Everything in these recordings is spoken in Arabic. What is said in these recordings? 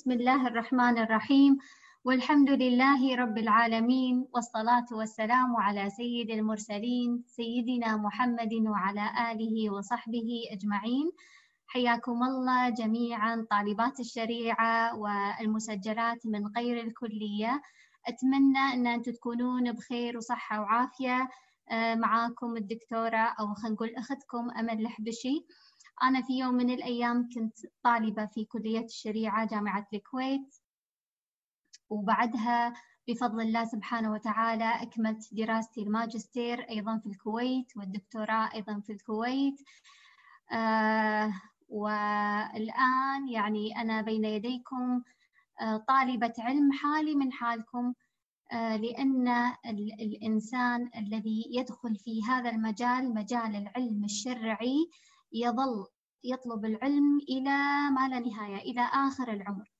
بسم الله الرحمن الرحيم. والحمد لله رب العالمين والصلاة والسلام على سيد المرسلين سيدنا محمد وعلى آله وصحبه أجمعين. حياكم الله جميعا طالبات الشريعة والمسجلات من غير الكلية. أتمنى أن أنتم تكونون بخير وصحة وعافية. آه، معاكم الدكتورة أو خلينا نقول أختكم أمل الحبشي. أنا في يوم من الأيام كنت طالبة في كلية الشريعة جامعة الكويت وبعدها بفضل الله سبحانه وتعالى أكملت دراستي الماجستير أيضا في الكويت والدكتوراه أيضا في الكويت. آه والآن يعني أنا بين يديكم آه طالبة علم حالي من حالكم آه لأن الإنسان الذي يدخل في هذا المجال مجال العلم الشرعي يظل يطلب العلم إلى ما لا نهاية إلى آخر العمر.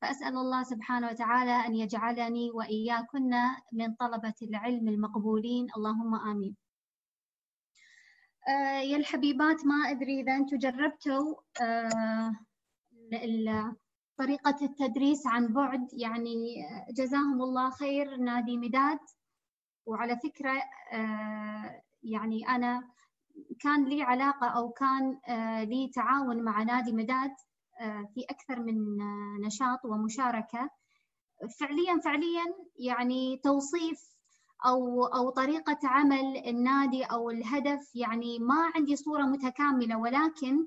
فأسأل الله سبحانه وتعالى أن يجعلني وإياكن من طلبة العلم المقبولين. اللهم آمين. آه يا الحبيبات ما أدري إذا أنتم جربتوا آه طريقة التدريس عن بعد. يعني جزاهم الله خير نادي مداد. وعلى فكرة آه يعني أنا كان لي علاقة أو كان آه، لي تعاون مع نادي مداد آه، في أكثر من آه، نشاط ومشاركة. فعليا فعليا يعني توصيف أو أو طريقة عمل النادي أو الهدف يعني ما عندي صورة متكاملة ولكن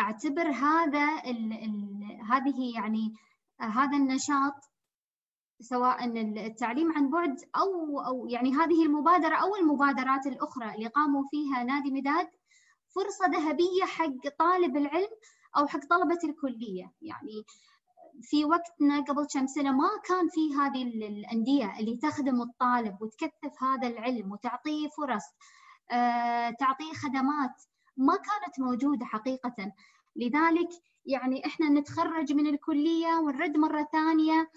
أعتبر هذا ال ال هذه يعني هذا النشاط سواء التعليم عن بعد أو أو يعني هذه المبادرة أو المبادرات الأخرى اللي قاموا فيها نادي مداد فرصة ذهبية حق طالب العلم أو حق طلبة الكلية. يعني في وقتنا قبل كم سنة ما كان في هذه الأندية اللي تخدم الطالب وتكثف هذا العلم وتعطيه فرص آه، تعطيه خدمات ما كانت موجودة حقيقة. لذلك يعني إحنا نتخرج من الكلية ونرد مرة ثانية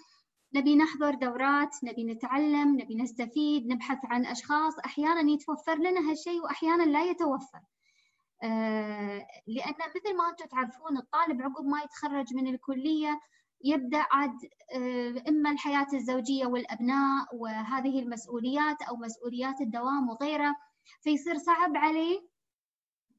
نبي نحضر دورات نبي نتعلم نبي نستفيد نبحث عن أشخاص أحيانا يتوفر لنا هالشيء وأحيانا لا يتوفر. آه، لأن مثل ما أنتم تعرفون الطالب عقب ما يتخرج من الكلية يبدأ عاد آه، إما الحياة الزوجية والأبناء وهذه المسؤوليات أو مسؤوليات الدوام وغيرها فيصير صعب عليه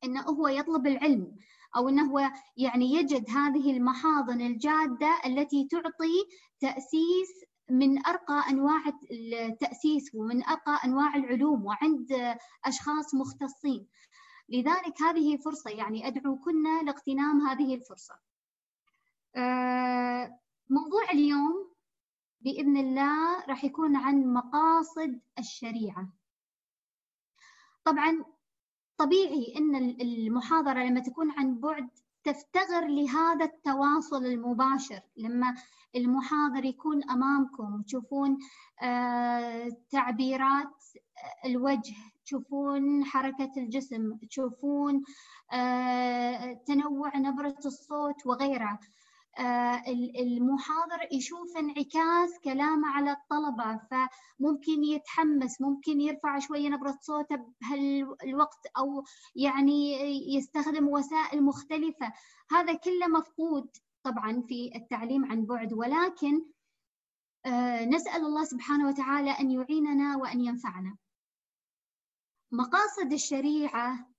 أنه هو يطلب العلم. أو أنه هو يعني يجد هذه المحاضن الجادة التي تعطي تأسيس من أرقى أنواع التأسيس ومن أرقى أنواع العلوم وعند أشخاص مختصين. لذلك هذه فرصة يعني أدعوكن لاغتنام هذه الفرصة. آه، موضوع اليوم بإذن الله راح يكون عن مقاصد الشريعة. طبعا طبيعي إن المحاضرة لما تكون عن بعد تفتقر لهذا التواصل المباشر لما المحاضر يكون أمامكم تشوفون آه، تعبيرات الوجه تشوفون حركة الجسم تشوفون آه، تنوع نبرة الصوت وغيرها. آه، المحاضر يشوف انعكاس كلامه على الطلبة فممكن يتحمس ممكن يرفع شوية نبرة صوته بهالوقت أو يعني يستخدم وسائل مختلفة. هذا كله مفقود طبعا في التعليم عن بعد ولكن آه، نسأل الله سبحانه وتعالى أن يعيننا وأن ينفعنا. مقاصد الشريعة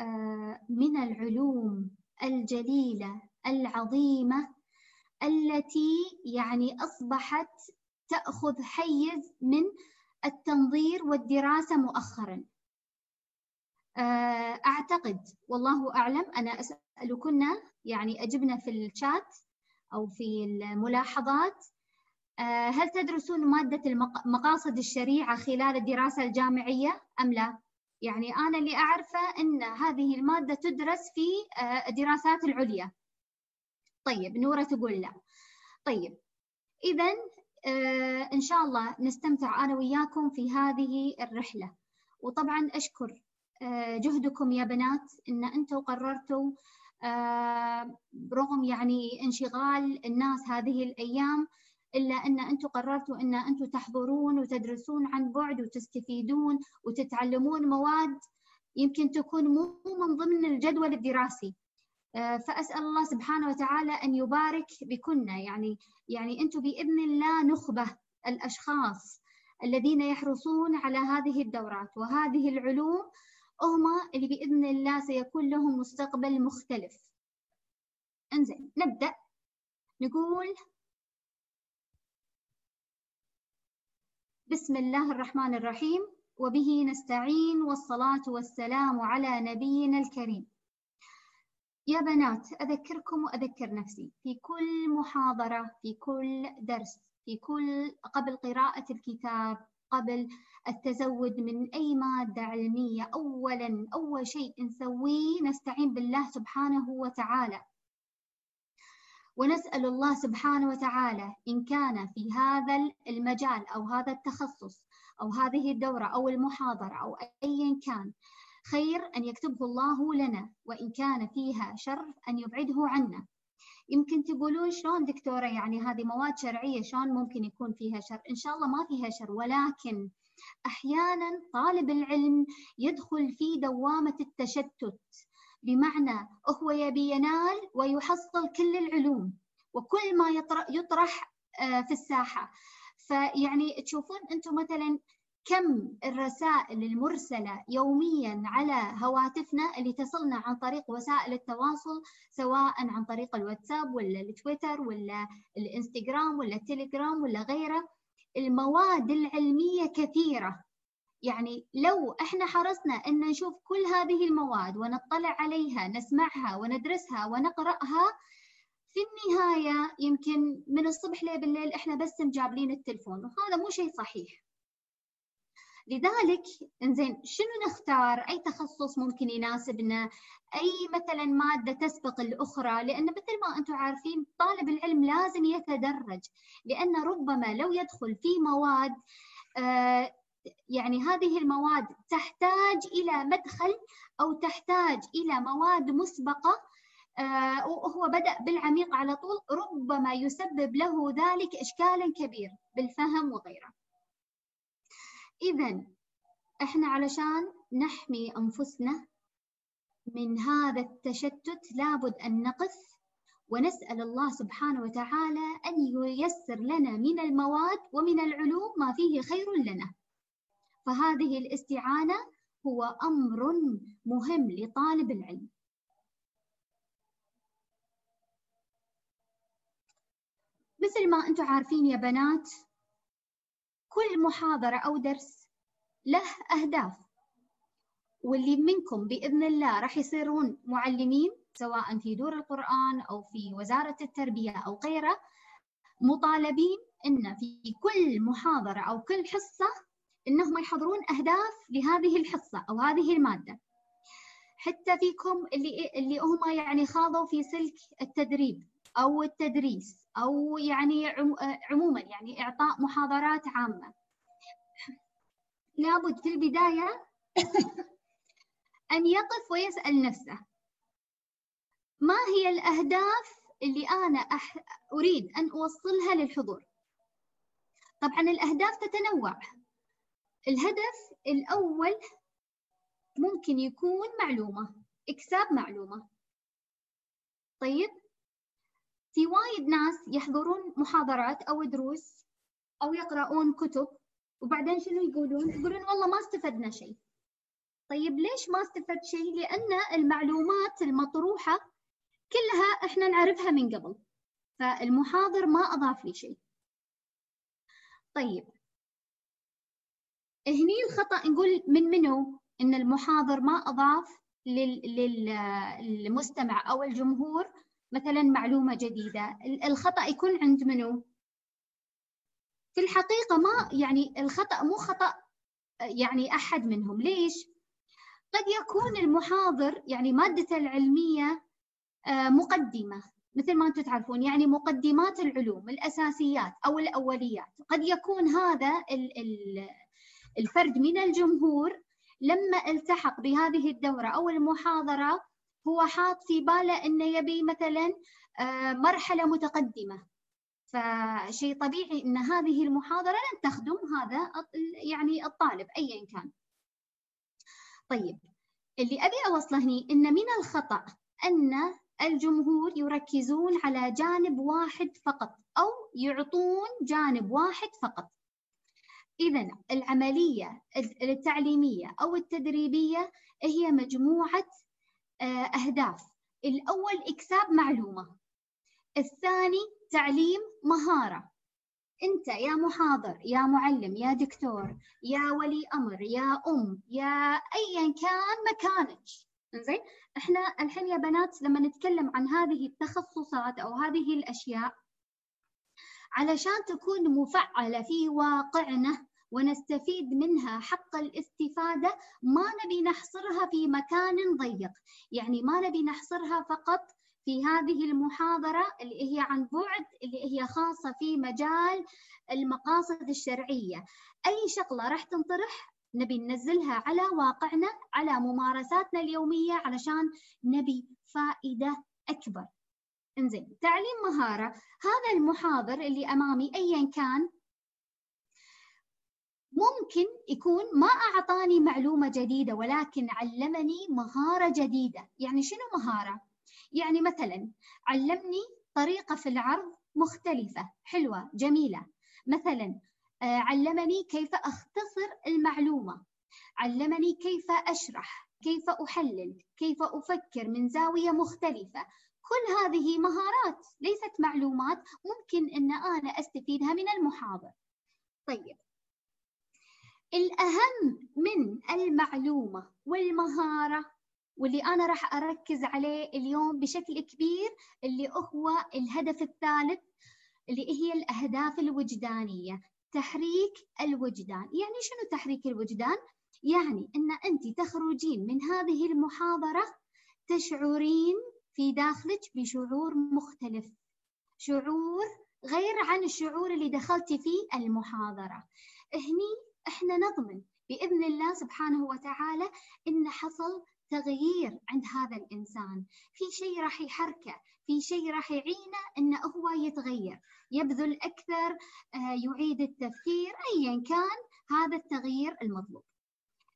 آه، من العلوم الجليلة العظيمة التي يعني أصبحت تأخذ حيز من التنظير والدراسة مؤخرا آه، أعتقد والله أعلم أنا أسألكن يعني أجبنا في الشات أو في الملاحظات آه، هل تدرسون مادة مقاصد الشريعة خلال الدراسة الجامعية أم لا؟ يعني أنا اللي أعرفه أن هذه المادة تدرس في آه، الدراسات العليا طيب نورة تقول لا. طيب إذا آه إن شاء الله نستمتع أنا وياكم في هذه الرحلة. وطبعا أشكر آه جهدكم يا بنات إن أنتم قررتوا آه رغم يعني انشغال الناس هذه الأيام إلا أن أنتم قررتوا أن أنتم تحضرون وتدرسون عن بعد وتستفيدون وتتعلمون مواد يمكن تكون مو من ضمن الجدول الدراسي. آه، فأسأل الله سبحانه وتعالى أن يبارك بكنا. يعني يعني أنتم بإذن الله نخبة الأشخاص الذين يحرصون على هذه الدورات وهذه العلوم. هم اللي بإذن الله سيكون لهم مستقبل مختلف. انزين نبدأ. نقول بسم الله الرحمن الرحيم. وبه نستعين والصلاة والسلام على نبينا الكريم. يا بنات أذكركم وأذكر نفسي. في كل محاضرة في كل درس في كل قبل قراءة الكتاب قبل التزود من أي مادة علمية أولا أول شيء نسويه نستعين بالله سبحانه وتعالى. ونسأل الله سبحانه وتعالى إن كان في هذا المجال أو هذا التخصص أو هذه الدورة أو المحاضرة أو أيا كان خير أن يكتبه الله لنا وإن كان فيها شر أن يبعده عنا. يمكن تقولون شلون دكتورة يعني هذه مواد شرعية شلون ممكن يكون فيها شر؟ إن شاء الله ما فيها شر ولكن أحيانا طالب العلم يدخل في دوامة التشتت بمعنى هو يبي ينال ويحصل كل العلوم وكل ما يطرح آه، في الساحة. فيعني تشوفون أنتم مثلا كم الرسائل المرسلة يوميا على هواتفنا اللي تصلنا عن طريق وسائل التواصل سواء عن طريق الواتساب ولا التويتر ولا الإنستغرام ولا التليجرام ولا غيره. المواد العلمية كثيرة. يعني لو إحنا حرصنا إن نشوف كل هذه المواد ونطلع عليها نسمعها وندرسها ونقرأها في النهاية يمكن من الصبح لبالليل إحنا بس مجابلين التلفون وهذا مو شيء صحيح. لذلك إنزين شنو نختار؟ أي تخصص ممكن يناسبنا؟ أي مثلا مادة تسبق الأخرى؟ لأن مثل ما أنتم عارفين طالب العلم لازم يتدرج لأن ربما لو يدخل في مواد آه يعني هذه المواد تحتاج إلى مدخل أو تحتاج إلى مواد مسبقة آه وهو بدأ بالعميق على طول ربما يسبب له ذلك إشكالا كبير بالفهم وغيره. إذا إحنا علشان نحمي أنفسنا من هذا التشتت لابد أن نقف ونسأل الله سبحانه وتعالى أن ييسر لنا من المواد ومن العلوم ما فيه خير لنا. فهذه الاستعانة هو أمر مهم لطالب العلم. مثل ما أنتم عارفين يا بنات كل محاضرة أو درس له أهداف. واللي منكم بإذن الله راح يصيرون معلمين سواء في دور القرآن أو في وزارة التربية أو غيره مطالبين أن في كل محاضرة أو كل حصة أنهم يحضرون أهداف لهذه الحصة أو هذه المادة. حتى فيكم اللي اللي هم يعني خاضوا في سلك التدريب. أو التدريس أو يعني عموما يعني إعطاء محاضرات عامة. لابد في البداية أن يقف ويسأل نفسه ما هي الأهداف اللي أنا أح... أريد أن أوصلها للحضور؟ طبعا الأهداف تتنوع. الهدف الأول ممكن يكون معلومة إكساب معلومة. طيب؟ في وايد ناس يحضرون محاضرات أو دروس أو يقرؤون كتب وبعدين شنو يقولون؟ يقولون والله ما استفدنا شيء. طيب ليش ما استفدت شيء؟ لأن المعلومات المطروحة كلها إحنا نعرفها من قبل. فالمحاضر ما أضاف لي شيء. طيب هني الخطأ نقول من منو؟ إن المحاضر ما أضاف للمستمع أو الجمهور مثلا معلومة جديدة الخطأ يكون عند منو؟ في الحقيقة ما يعني الخطأ مو خطأ يعني أحد منهم ليش؟ قد يكون المحاضر يعني مادته العلمية آه، مقدمة مثل ما أنتم تعرفون يعني مقدمات العلوم الأساسيات أو الأوليات قد يكون هذا الفرد من الجمهور لما التحق بهذه الدورة أو المحاضرة هو حاط في باله إنه يبي مثلا آه، مرحلة متقدمة. فشيء طبيعي إن هذه المحاضرة لن تخدم هذا يعني الطالب ايا كان. طيب اللي أبي أوصله هني إن من الخطأ أن الجمهور يركزون على جانب واحد فقط أو يعطون جانب واحد فقط. إذا العملية التعليمية أو التدريبية هي مجموعة أهداف. الأول إكساب معلومة. الثاني تعليم مهارة. أنت يا محاضر يا معلم يا دكتور يا ولي أمر يا أم يا أيا كان مكانك. زين إحنا الحين يا بنات لما نتكلم عن هذه التخصصات أو هذه الأشياء علشان تكون مفعلة في واقعنا ونستفيد منها حق الاستفادة ما نبي نحصرها في مكان ضيق. يعني ما نبي نحصرها فقط في هذه المحاضرة اللي هي عن بعد اللي هي خاصة في مجال المقاصد الشرعية. أي شغلة راح تنطرح نبي ننزلها على واقعنا على ممارساتنا اليومية علشان نبي فائدة أكبر. إنزين تعليم مهارة. هذا المحاضر اللي أمامي أيا كان ممكن يكون ما أعطاني معلومة جديدة ولكن علمني مهارة جديدة. يعني شنو مهارة؟ يعني مثلا علمني طريقة في العرض مختلفة حلوة جميلة. مثلا آه، علمني كيف أختصر المعلومة. علمني كيف أشرح كيف أحلل كيف أفكر من زاوية مختلفة. كل هذه مهارات ليست معلومات ممكن أن أنا أستفيدها من المحاضر. طيب الأهم من المعلومة والمهارة واللي أنا راح أركز عليه اليوم بشكل كبير اللي هو الهدف الثالث اللي هي الأهداف الوجدانية تحريك الوجدان. يعني شنو تحريك الوجدان؟ يعني إن أنت تخرجين من هذه المحاضرة تشعرين في داخلك بشعور مختلف شعور غير عن الشعور اللي دخلتي فيه المحاضرة. هني إحنا نضمن بإذن الله سبحانه وتعالى إن حصل تغيير عند هذا الإنسان. في شيء راح يحركه في شيء راح يعينه إنه هو يتغير يبذل أكثر آه، يعيد التفكير ايا كان هذا التغيير المطلوب.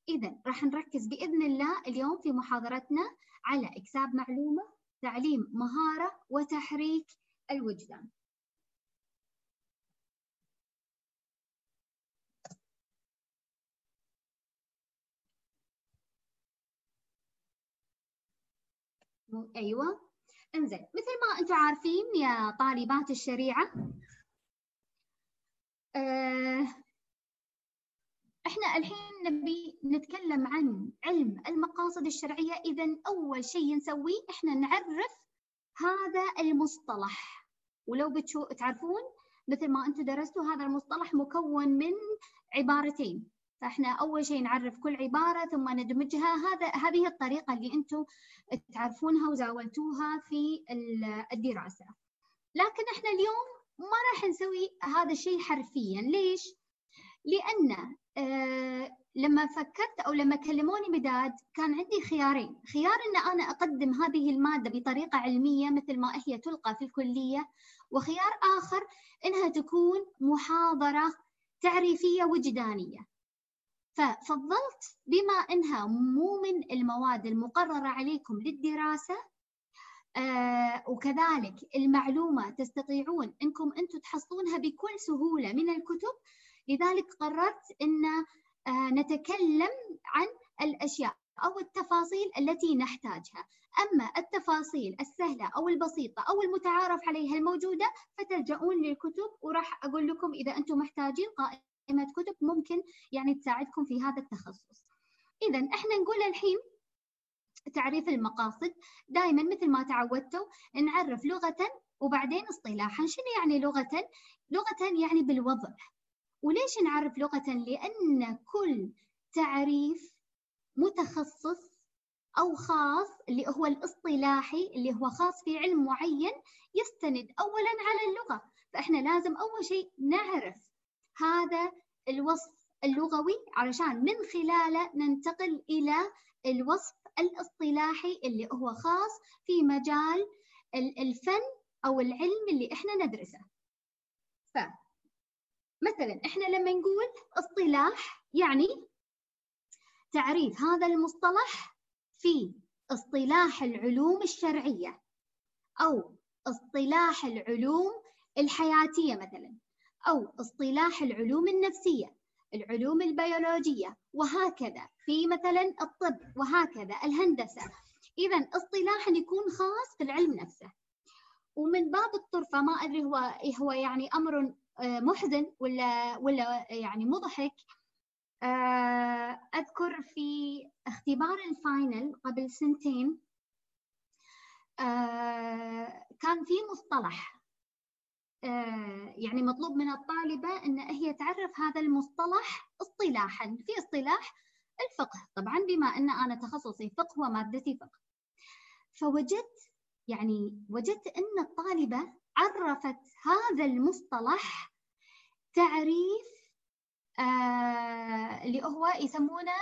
اذا راح نركز بإذن الله اليوم في محاضرتنا على اكساب معلومة تعليم مهارة وتحريك الوجدان. أيوه. إنزين مثل ما أنتم عارفين يا طالبات الشريعة آه إحنا الحين نبي نتكلم عن علم المقاصد الشرعية. اذا أول شيء نسويه إحنا نعرف هذا المصطلح. ولو بتشو تعرفون مثل ما أنتم درستوا هذا المصطلح مكون من عبارتين. فإحنا أول شيء نعرف كل عبارة ثم ندمجها. هذا هذه الطريقة اللي أنتم تعرفونها وزاولتوها في الدراسة. لكن إحنا اليوم ما راح نسوي هذا الشيء حرفيا. ليش؟ لأن آه لما فكرت أو لما كلموني بداد كان عندي خيارين. خيار إن أنا أقدم هذه المادة بطريقة علمية مثل ما هي تلقى في الكلية وخيار آخر إنها تكون محاضرة تعريفية وجدانية. ففضلت بما إنها مو من المواد المقررة عليكم للدراسة آه وكذلك المعلومة تستطيعون إنكم أنتم تحصلونها بكل سهولة من الكتب. لذلك قررت إن آه نتكلم عن الأشياء أو التفاصيل التي نحتاجها. أما التفاصيل السهلة أو البسيطة أو المتعارف عليها الموجودة فتلجؤون للكتب وراح أقول لكم إذا أنتم محتاجين قائمه قائمة كتب ممكن يعني تساعدكم في هذا التخصص. إذا إحنا نقول الحين تعريف المقاصد. دائما مثل ما تعودتوا نعرف لغة وبعدين اصطلاحا. شنو يعني لغة؟ لغة يعني بالوضع. وليش نعرف لغة؟ لأن كل تعريف متخصص أو خاص اللي هو الاصطلاحي اللي هو خاص في علم معين يستند أولا على اللغة. فإحنا لازم أول شيء نعرف هذا الوصف اللغوي علشان من خلاله ننتقل إلى الوصف الاصطلاحي اللي هو خاص في مجال الفن أو العلم اللي إحنا ندرسه. فمثلا إحنا لما نقول اصطلاح يعني تعريف هذا المصطلح في اصطلاح العلوم الشرعية أو اصطلاح العلوم الحياتية مثلا. أو اصطلاح العلوم النفسية العلوم البيولوجية وهكذا في مثلا الطب وهكذا الهندسة. إذا اصطلاح يكون خاص في العلم نفسه. ومن باب الطرفة ما أدري هو هو يعني أمر آه، محزن ولا ولا يعني مضحك. آه، أذكر في اختبار الفاينل قبل سنتين آه، كان في مصطلح يعني مطلوب من الطالبة أن هي تعرف هذا المصطلح اصطلاحا. في اصطلاح الفقه. طبعا بما أن أنا تخصصي فقه ومادتي فقه. فوجدت يعني وجدت أن الطالبة عرفت هذا المصطلح تعريف آه اللي هو يسمونه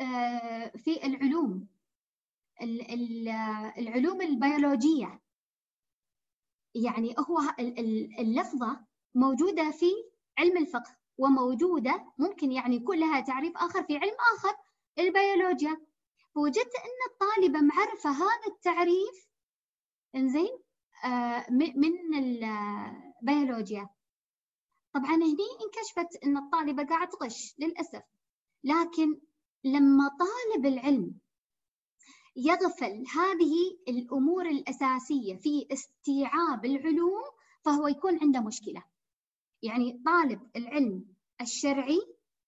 آه في العلوم. العلوم البيولوجية. يعني هو اللفظة موجودة في علم الفقه وموجودة ممكن يعني يكون لها تعريف آخر في علم آخر البيولوجيا. فوجدت أن الطالبة معرفة هذا التعريف إنزين آه من البيولوجيا. طبعا هني انكشفت أن الطالبه قاعدة تغش للأسف لكن لما طالب العلم يغفل هذه الأمور الأساسية في استيعاب العلوم فهو يكون عنده مشكلة. يعني طالب العلم الشرعي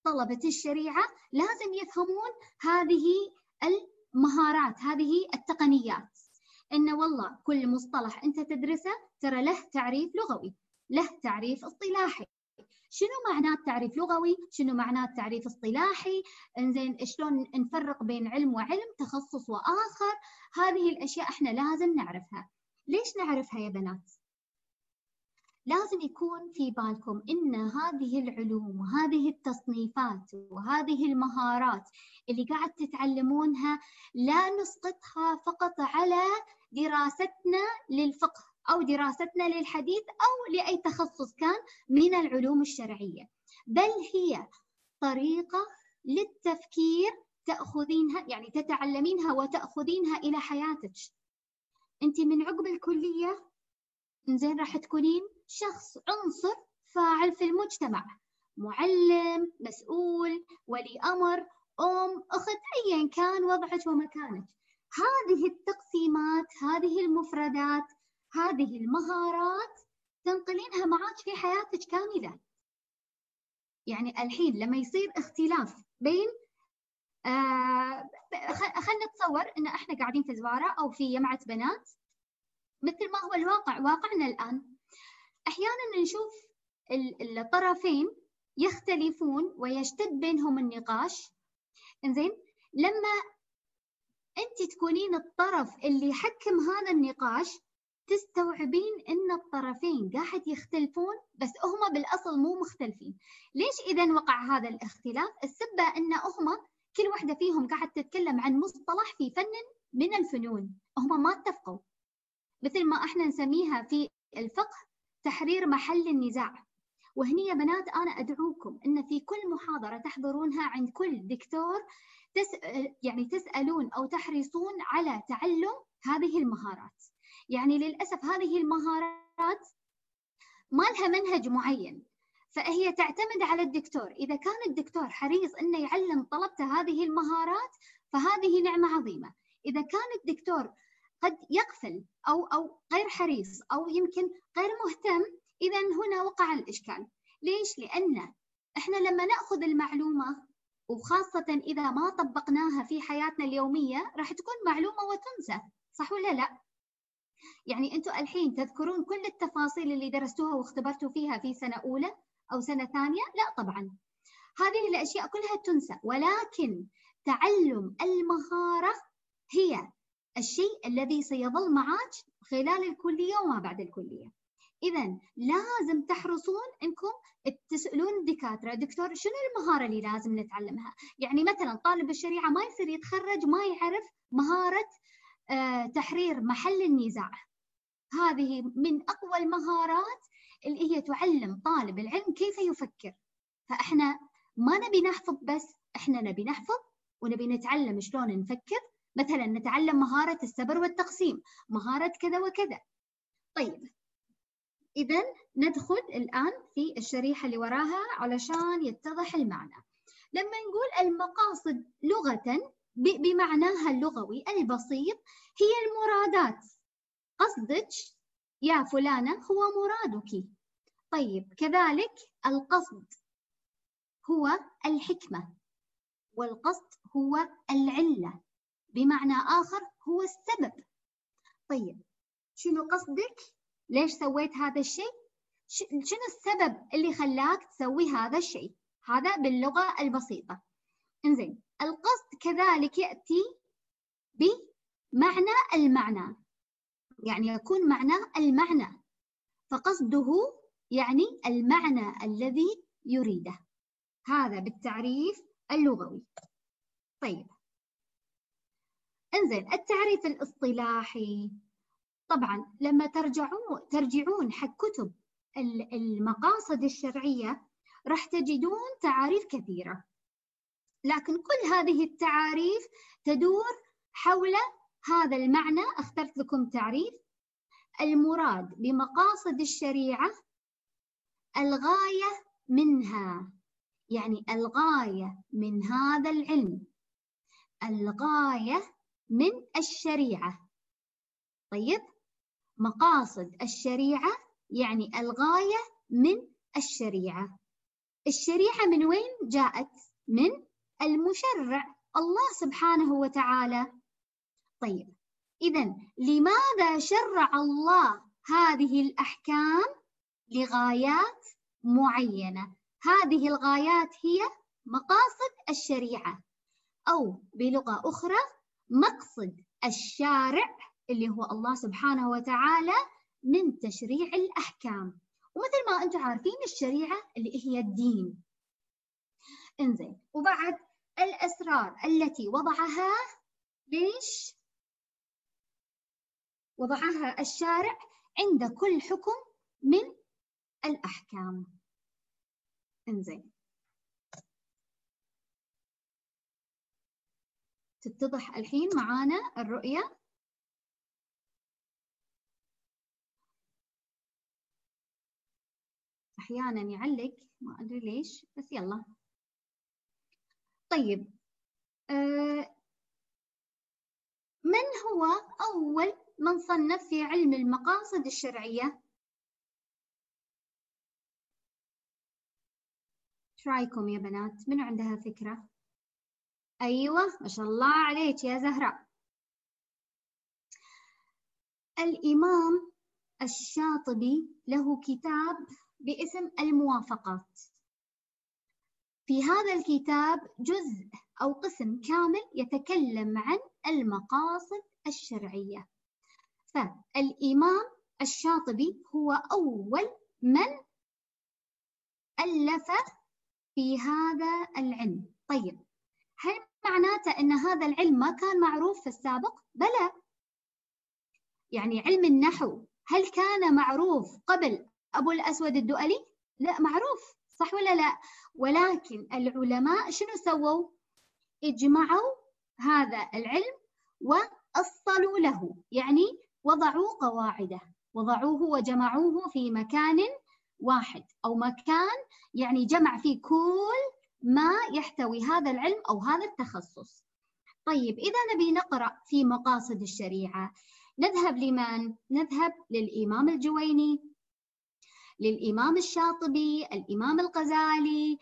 طلبة الشريعة لازم يفهمون هذه المهارات هذه التقنيات. ان والله كل مصطلح أنت تدرسه ترى له تعريف لغوي له تعريف اصطلاحي. شنو معنات تعريف لغوي؟ شنو معنات تعريف اصطلاحي؟ إنزين شلون نفرق بين علم وعلم تخصص وآخر؟ هذه الأشياء إحنا لازم نعرفها. ليش نعرفها يا بنات؟ لازم يكون في بالكم إن هذه العلوم وهذه التصنيفات وهذه المهارات اللي قاعد تتعلمونها لا نسقطها فقط على دراستنا للفقه. أو دراستنا للحديث أو لأي تخصص كان من العلوم الشرعية. بل هي طريقة للتفكير تأخذينها يعني تتعلمينها وتأخذينها إلى حياتك. أنت من عقب الكلية زين راح تكونين شخص عنصر فاعل في المجتمع. معلم مسؤول ولي أمر أم أخت ايا كان وضعك ومكانك. هذه التقسيمات هذه المفردات هذه المهارات تنقلينها معك في حياتك كاملة. يعني الحين لما يصير اختلاف بين آه خلينا نتصور إن إحنا قاعدين في زوارة أو في جمعة بنات. مثل ما هو الواقع واقعنا الآن. أحيانا نشوف الطرفين يختلفون ويشتد بينهم النقاش. إنزين لما أنت تكونين الطرف اللي يحكم هذا النقاش تستوعبين إن الطرفين قاعد يختلفون بس هم بالأصل مو مختلفين. ليش اذا وقع هذا الاختلاف؟ السبه إن هم كل واحدة فيهم قاعد تتكلم عن مصطلح في فن من الفنون. هم ما اتفقوا. مثل ما إحنا نسميها في الفقه تحرير محل النزاع. وهني يا بنات أنا أدعوكم إن في كل محاضرة تحضرونها عند كل دكتور تسأل يعني تسألون أو تحرصون على تعلم هذه المهارات. يعني للأسف هذه المهارات ما لها منهج معين فهي تعتمد على الدكتور. إذا كان الدكتور حريص إنه يعلم طلبته هذه المهارات فهذه نعمة عظيمة. إذا كان الدكتور قد يغفل أو أو غير حريص أو يمكن غير مهتم إذا هنا وقع الإشكال. ليش؟ لأن إحنا لما نأخذ المعلومة وخاصة إذا ما طبقناها في حياتنا اليومية راح تكون معلومة وتنسى صح ولا لا؟ يعني أنتم الحين تذكرون كل التفاصيل اللي درستوها واختبرتوا فيها في سنة أولى أو سنة ثانية؟ لا طبعا. هذه الأشياء كلها تنسى ولكن تعلم المهارة هي الشيء الذي سيظل معك خلال الكلية وما بعد الكلية. إذا لازم تحرصون أنكم تسألون الدكاترة دكتور شنو المهارة اللي لازم نتعلمها؟ يعني مثلا طالب الشريعة ما يصير يتخرج ما يعرف مهارة آه، تحرير محل النزاع. هذه من أقوى المهارات اللي هي تعلم طالب العلم كيف يفكر. فإحنا ما نبي نحفظ بس إحنا نبي نحفظ ونبي نتعلم شلون نفكر. مثلا نتعلم مهارة السبر والتقسيم مهارة كذا وكذا. طيب إذا ندخل الآن في الشريحة اللي وراها علشان يتضح المعنى. لما نقول المقاصد لغة بمعناها اللغوي البسيط هي المرادات قصدك يا فلانة هو مرادك طيب كذلك القصد هو الحكمة والقصد هو العلة بمعنى آخر هو السبب طيب شنو قصدك؟ ليش سويت هذا الشيء؟ شنو السبب اللي خلاك تسوي هذا الشيء؟ هذا باللغة البسيطة إنزين القصد كذلك يأتي بمعنى المعنى يعني يكون معناه المعنى فقصده يعني المعنى الذي يريده. هذا بالتعريف اللغوي. طيب. إنزين التعريف الاصطلاحي. طبعا لما ترجعون ترجعون حق كتب المقاصد الشرعية راح تجدون تعاريف كثيرة. لكن كل هذه التعاريف تدور حول هذا المعنى أخترت لكم تعريف المراد بمقاصد الشريعة الغاية منها يعني الغاية من هذا العلم الغاية من الشريعة. طيب؟ مقاصد الشريعة يعني الغاية من الشريعة. الشريعة من وين جاءت؟ من المشرع الله سبحانه وتعالى. طيب اذا لماذا شرع الله هذه الأحكام لغايات معينة؟ هذه الغايات هي مقاصد الشريعة أو بلغة أخرى مقصد الشارع اللي هو الله سبحانه وتعالى من تشريع الأحكام. ومثل ما أنتم عارفين الشريعة اللي هي الدين. إنزين وبعد الأسرار التي وضعها ليش؟ وضعها الشارع عند كل حكم من الأحكام. انزين. تتضح الحين معانا الرؤية؟ أحيانا يعلق ما أدري ليش بس يلا. طيب آه من هو أول من صنف في علم المقاصد الشرعية؟ رأيكم يا بنات؟ منو عندها فكرة؟ أيوة ما شاء الله عليك يا زهراء الإمام الشاطبي له كتاب باسم الموافقات. في هذا الكتاب جزء أو قسم كامل يتكلم عن المقاصد الشرعية فالإمام الشاطبي هو أول من ألف في هذا العلم طيب هل معناته أن هذا العلم ما كان معروف في السابق؟ بلى يعني علم النحو هل كان معروف قبل أبو الأسود الدؤلي؟ لا معروف صح ولا لا؟ ولكن العلماء شنو سووا؟ إجمعوا هذا العلم وأصلوا له يعني وضعوا قواعده وضعوه وجمعوه في مكان واحد أو مكان يعني جمع فيه كل ما يحتوي هذا العلم أو هذا التخصص طيب إذا نبي نقرأ في مقاصد الشريعة نذهب لمن؟ نذهب للإمام الجويني للإمام الشاطبي الإمام الغزالي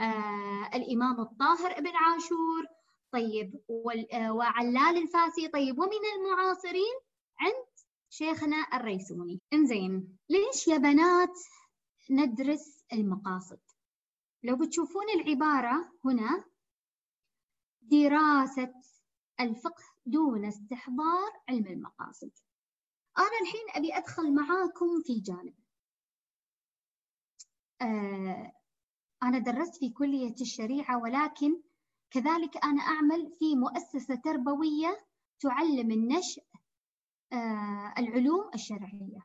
آه، الإمام الطاهر ابن عاشور طيب آه، وعلال الفاسي. طيب ومن المعاصرين عند شيخنا الريسوني. إنزين ليش يا بنات ندرس المقاصد؟ لو بتشوفون العبارة هنا دراسة الفقه دون استحضار علم المقاصد. أنا الحين أبي أدخل معاكم في جانب. أنا درست في كلية الشريعة ولكن كذلك أنا أعمل في مؤسسة تربوية تعلم النشء آه العلوم الشرعية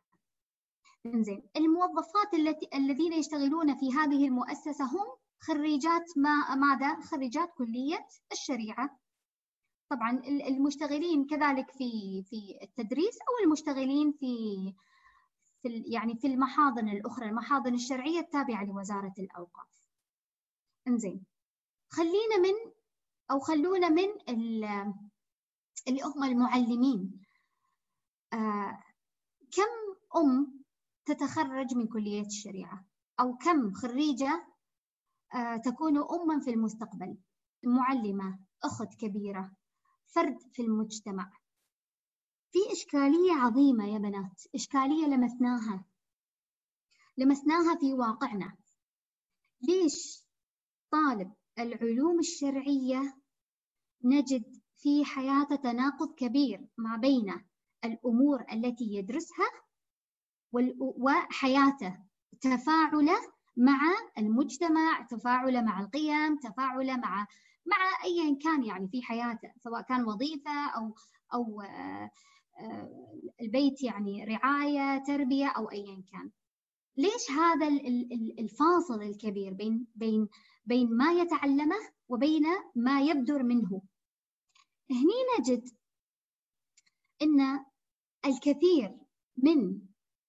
زين الموظفات التي الذين يشتغلون في هذه المؤسسة هم خريجات ما ماذا؟ خريجات كلية الشريعة. طبعا المشتغلين كذلك في في التدريس أو المشتغلين في في يعني في المحاضن الأخرى المحاضن الشرعية التابعة لوزارة الأوقاف. إنزين خلينا من أو خلونا من اللي هم المعلمين. آه كم أم تتخرج من كلية الشريعة أو كم خريجة آه تكون اما في المستقبل معلمة أخت كبيرة فرد في المجتمع في إشكالية عظيمة يا بنات إشكالية لمسناها لمسناها في واقعنا. ليش طالب العلوم الشرعية نجد في حياته تناقض كبير ما بين الأمور التي يدرسها وحياته تفاعله مع المجتمع تفاعله مع القيم تفاعله مع مع ايا كان يعني في حياته سواء كان وظيفة أو أو البيت يعني رعاية تربية أو ايا كان. ليش هذا الفاصل الكبير بين بين بين ما يتعلمه وبين ما يبدر منه؟ هني نجد إن الكثير من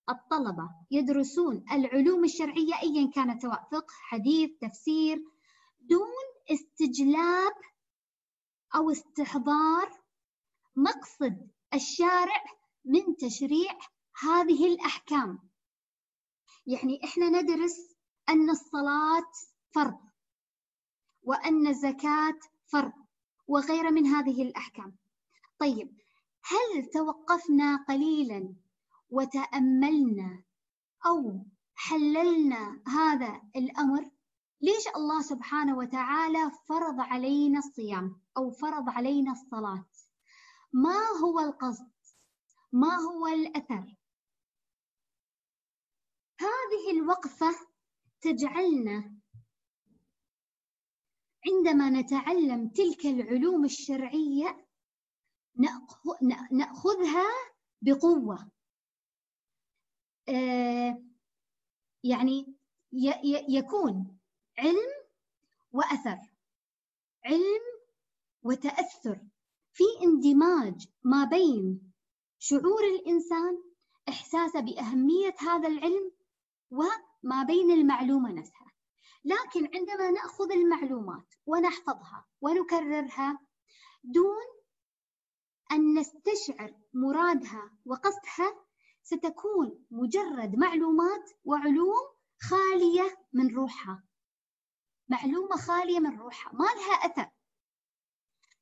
الطلبة يدرسون العلوم الشرعية ايا كانت سواء فقه حديث تفسير دون استجلاب أو استحضار مقصد الشارع من تشريع هذه الأحكام. يعني إحنا ندرس أن الصلاة فرض وأن الزكاة فرض وغير من هذه الأحكام. طيب هل توقفنا قليلا وتأملنا أو حللنا هذا الأمر؟ ليش الله سبحانه وتعالى فرض علينا الصيام أو فرض علينا الصلاة؟ ما هو القصد؟ ما هو الأثر؟ هذه الوقفة تجعلنا عندما نتعلم تلك العلوم الشرعية نأخذها بقوة. آه، يعني يكون علم وأثر علم وتأثر. في اندماج ما بين شعور الإنسان إحساسه بأهمية هذا العلم وما بين المعلومة نفسها. لكن عندما نأخذ المعلومات ونحفظها ونكررها دون أن نستشعر مرادها وقصدها ستكون مجرد معلومات وعلوم خالية من روحها. معلومة خالية من روحها ما لها أثر.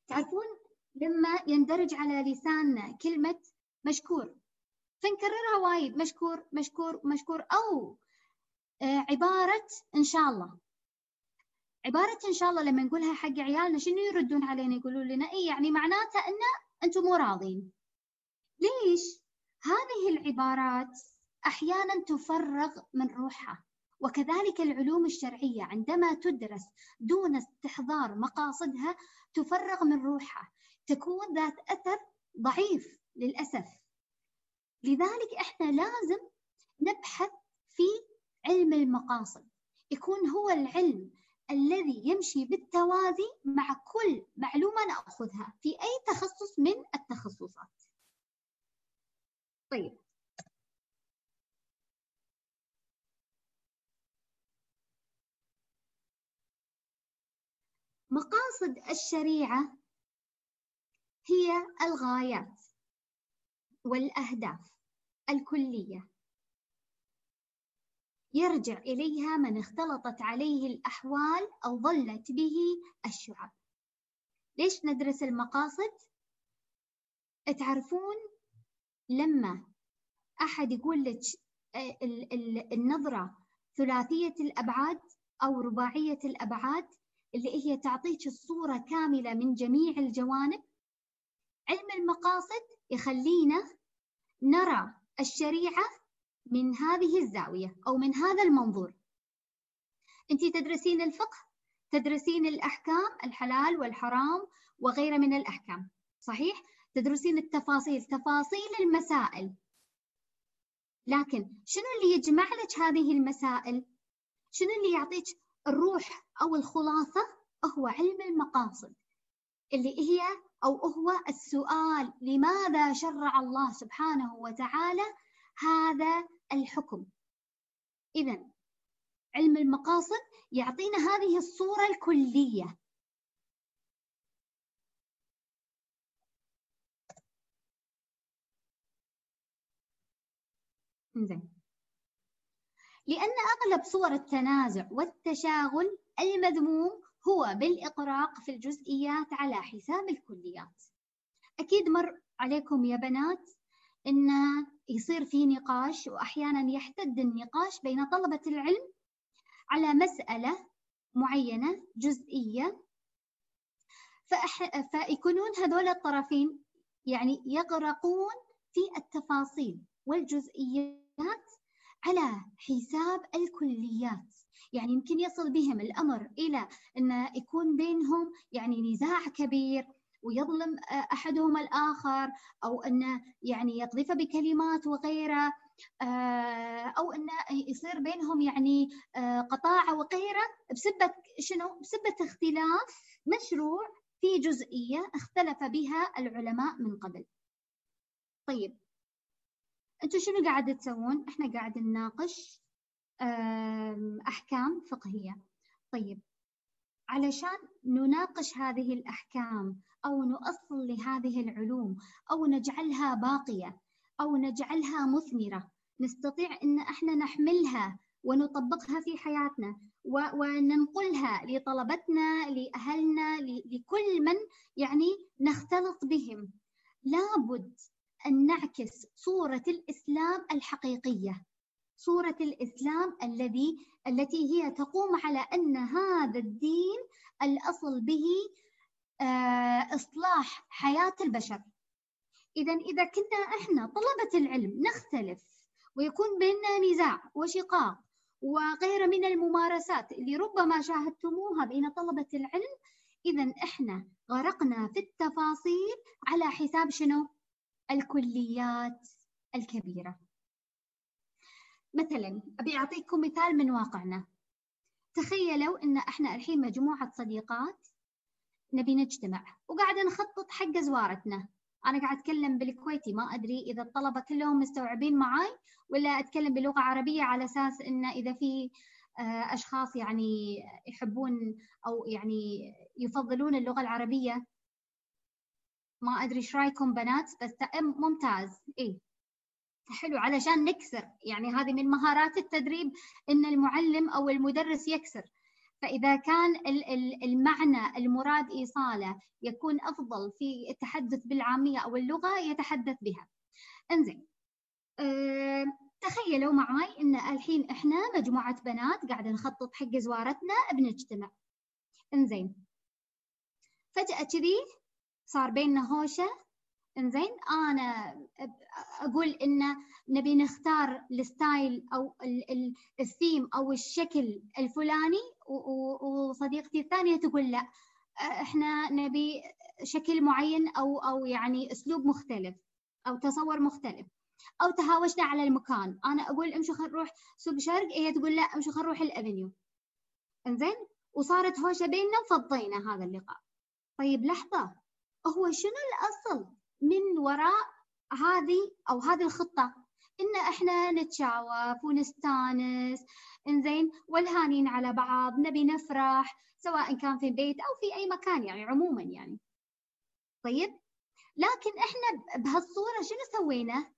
تعرفون لما يندرج على لساننا كلمة مشكور. فنكررها وايد مشكور مشكور مشكور أو آه، عبارة إن شاء الله. عبارة إن شاء الله لما نقولها حق عيالنا شنو يردون علينا؟ يقولون لنا إيه يعني معناته أن أنتم مو راضين. ليش؟ هذه العبارات أحيانا تفرغ من روحها. وكذلك العلوم الشرعية عندما تدرس دون استحضار مقاصدها تفرغ من روحها. تكون ذات أثر ضعيف للأسف. لذلك إحنا لازم نبحث في علم المقاصد. يكون هو العلم الذي يمشي بالتوازي مع كل معلومة نأخذها في أي تخصص من التخصصات. طيب. مقاصد الشريعة هي الغايات والأهداف الكلية يرجع إليها من اختلطت عليه الأحوال أو ظلت به الشعب ليش ندرس المقاصد؟ تعرفون لما أحد يقول لك النظرة ثلاثية الأبعاد أو رباعية الأبعاد اللي هي تعطيك الصورة كاملة من جميع الجوانب علم المقاصد يخلينا نرى الشريعة من هذه الزاوية أو من هذا المنظور أنت تدرسين الفقه تدرسين الأحكام الحلال والحرام وغيرها من الأحكام صحيح؟ تدرسين التفاصيل تفاصيل المسائل لكن شنو اللي يجمع لك هذه المسائل؟ شنو اللي يعطيك الروح أو الخلاصة؟ هو علم المقاصد اللي هي أو هو السؤال لماذا شرع الله سبحانه وتعالى هذا الحكم. إذا علم المقاصد يعطينا هذه الصورة الكلية. زين لأن أغلب صور التنازع والتشاغل المذموم هو بالإقراق في الجزئيات على حساب الكليات أكيد مر عليكم يا بنات إن يصير في نقاش وأحيانا يحتد النقاش بين طلبة العلم على مسألة معينة جزئية. فيكونون هذول الطرفين يعني يغرقون في التفاصيل والجزئيات على حساب الكليات يعني يمكن يصل بهم الأمر إلى أن يكون بينهم يعني نزاع كبير ويظلم أحدهم الآخر أو أنه يعني يقذف بكلمات وغيره آه، أو أنه يصير بينهم يعني آه، قطاعة وغيره بسبة شنو؟ بسبة اختلاف مشروع في جزئية اختلف بها العلماء من قبل طيب أنتم شنو قاعد تسوون؟ إحنا قاعد نناقش أحكام فقهية. طيب علشان نناقش هذه الأحكام أو نؤصل لهذه العلوم أو نجعلها باقية أو نجعلها مثمرة نستطيع إن إحنا نحملها ونطبقها في حياتنا وننقلها لطلبتنا لأهلنا لكل من يعني نختلط بهم لابد أن نعكس صورة الإسلام الحقيقية صورة الإسلام الذي التي هي تقوم على أن هذا الدين الأصل به آه، إصلاح حياة البشر إذا إذا كنا إحنا طلبة العلم نختلف ويكون بيننا نزاع وشقاق وغير من الممارسات اللي ربما شاهدتموها بين طلبة العلم إذا إحنا غرقنا في التفاصيل على حساب شنو؟ الكليات الكبيرة مثلا أبي أعطيكم مثال من واقعنا. تخيلوا أن إحنا الحين مجموعة صديقات نبي نجتمع وقاعدة نخطط حق زوارتنا. أنا قاعد أتكلم بالكويتي ما أدري إذا الطلبة كلهم مستوعبين معي ولا أتكلم بلغة عربية على أساس أن إذا في آه، أشخاص يعني يحبون أو يعني يفضلون اللغة العربية. ما أدري إيش رأيكم بنات بس ممتاز. اي حلو علشان نكسر. يعني هذه من مهارات التدريب إن المعلم أو المدرس يكسر. فإذا كان المعنى المراد إيصاله يكون أفضل في التحدث بالعامية أو اللغة يتحدث بها. إنزين. أه تخيلوا معي إن الحين إحنا مجموعة بنات قاعدة نخطط حق زوارتنا بنجتمع. إنزين. فجأة كذي صار بيننا هوشة إنزين؟ أنا أقول انه نبي نختار الستايل أو الثيم أو الشكل الفلاني وصديقتي الثانية تقول لا. إحنا نبي شكل معين أو أو يعني أسلوب مختلف أو تصور مختلف. أو تهاوشنا على المكان. أنا أقول امشوا خلينا نروح سوق شرق هي تقول لا امشوا خلينا نروح الافنيو إنزين؟ وصارت هوشة بيننا وفضينا هذا اللقاء. طيب لحظة. هو شنو الأصل من وراء هذه أو هذه الخطة. إن إحنا نتشاوف ونستأنس إنزين والهانين على بعض نبي نفرح سواء كان في البيت أو في أي مكان يعني عموما يعني. طيب؟ لكن إحنا بهالصورة شنو سوينا؟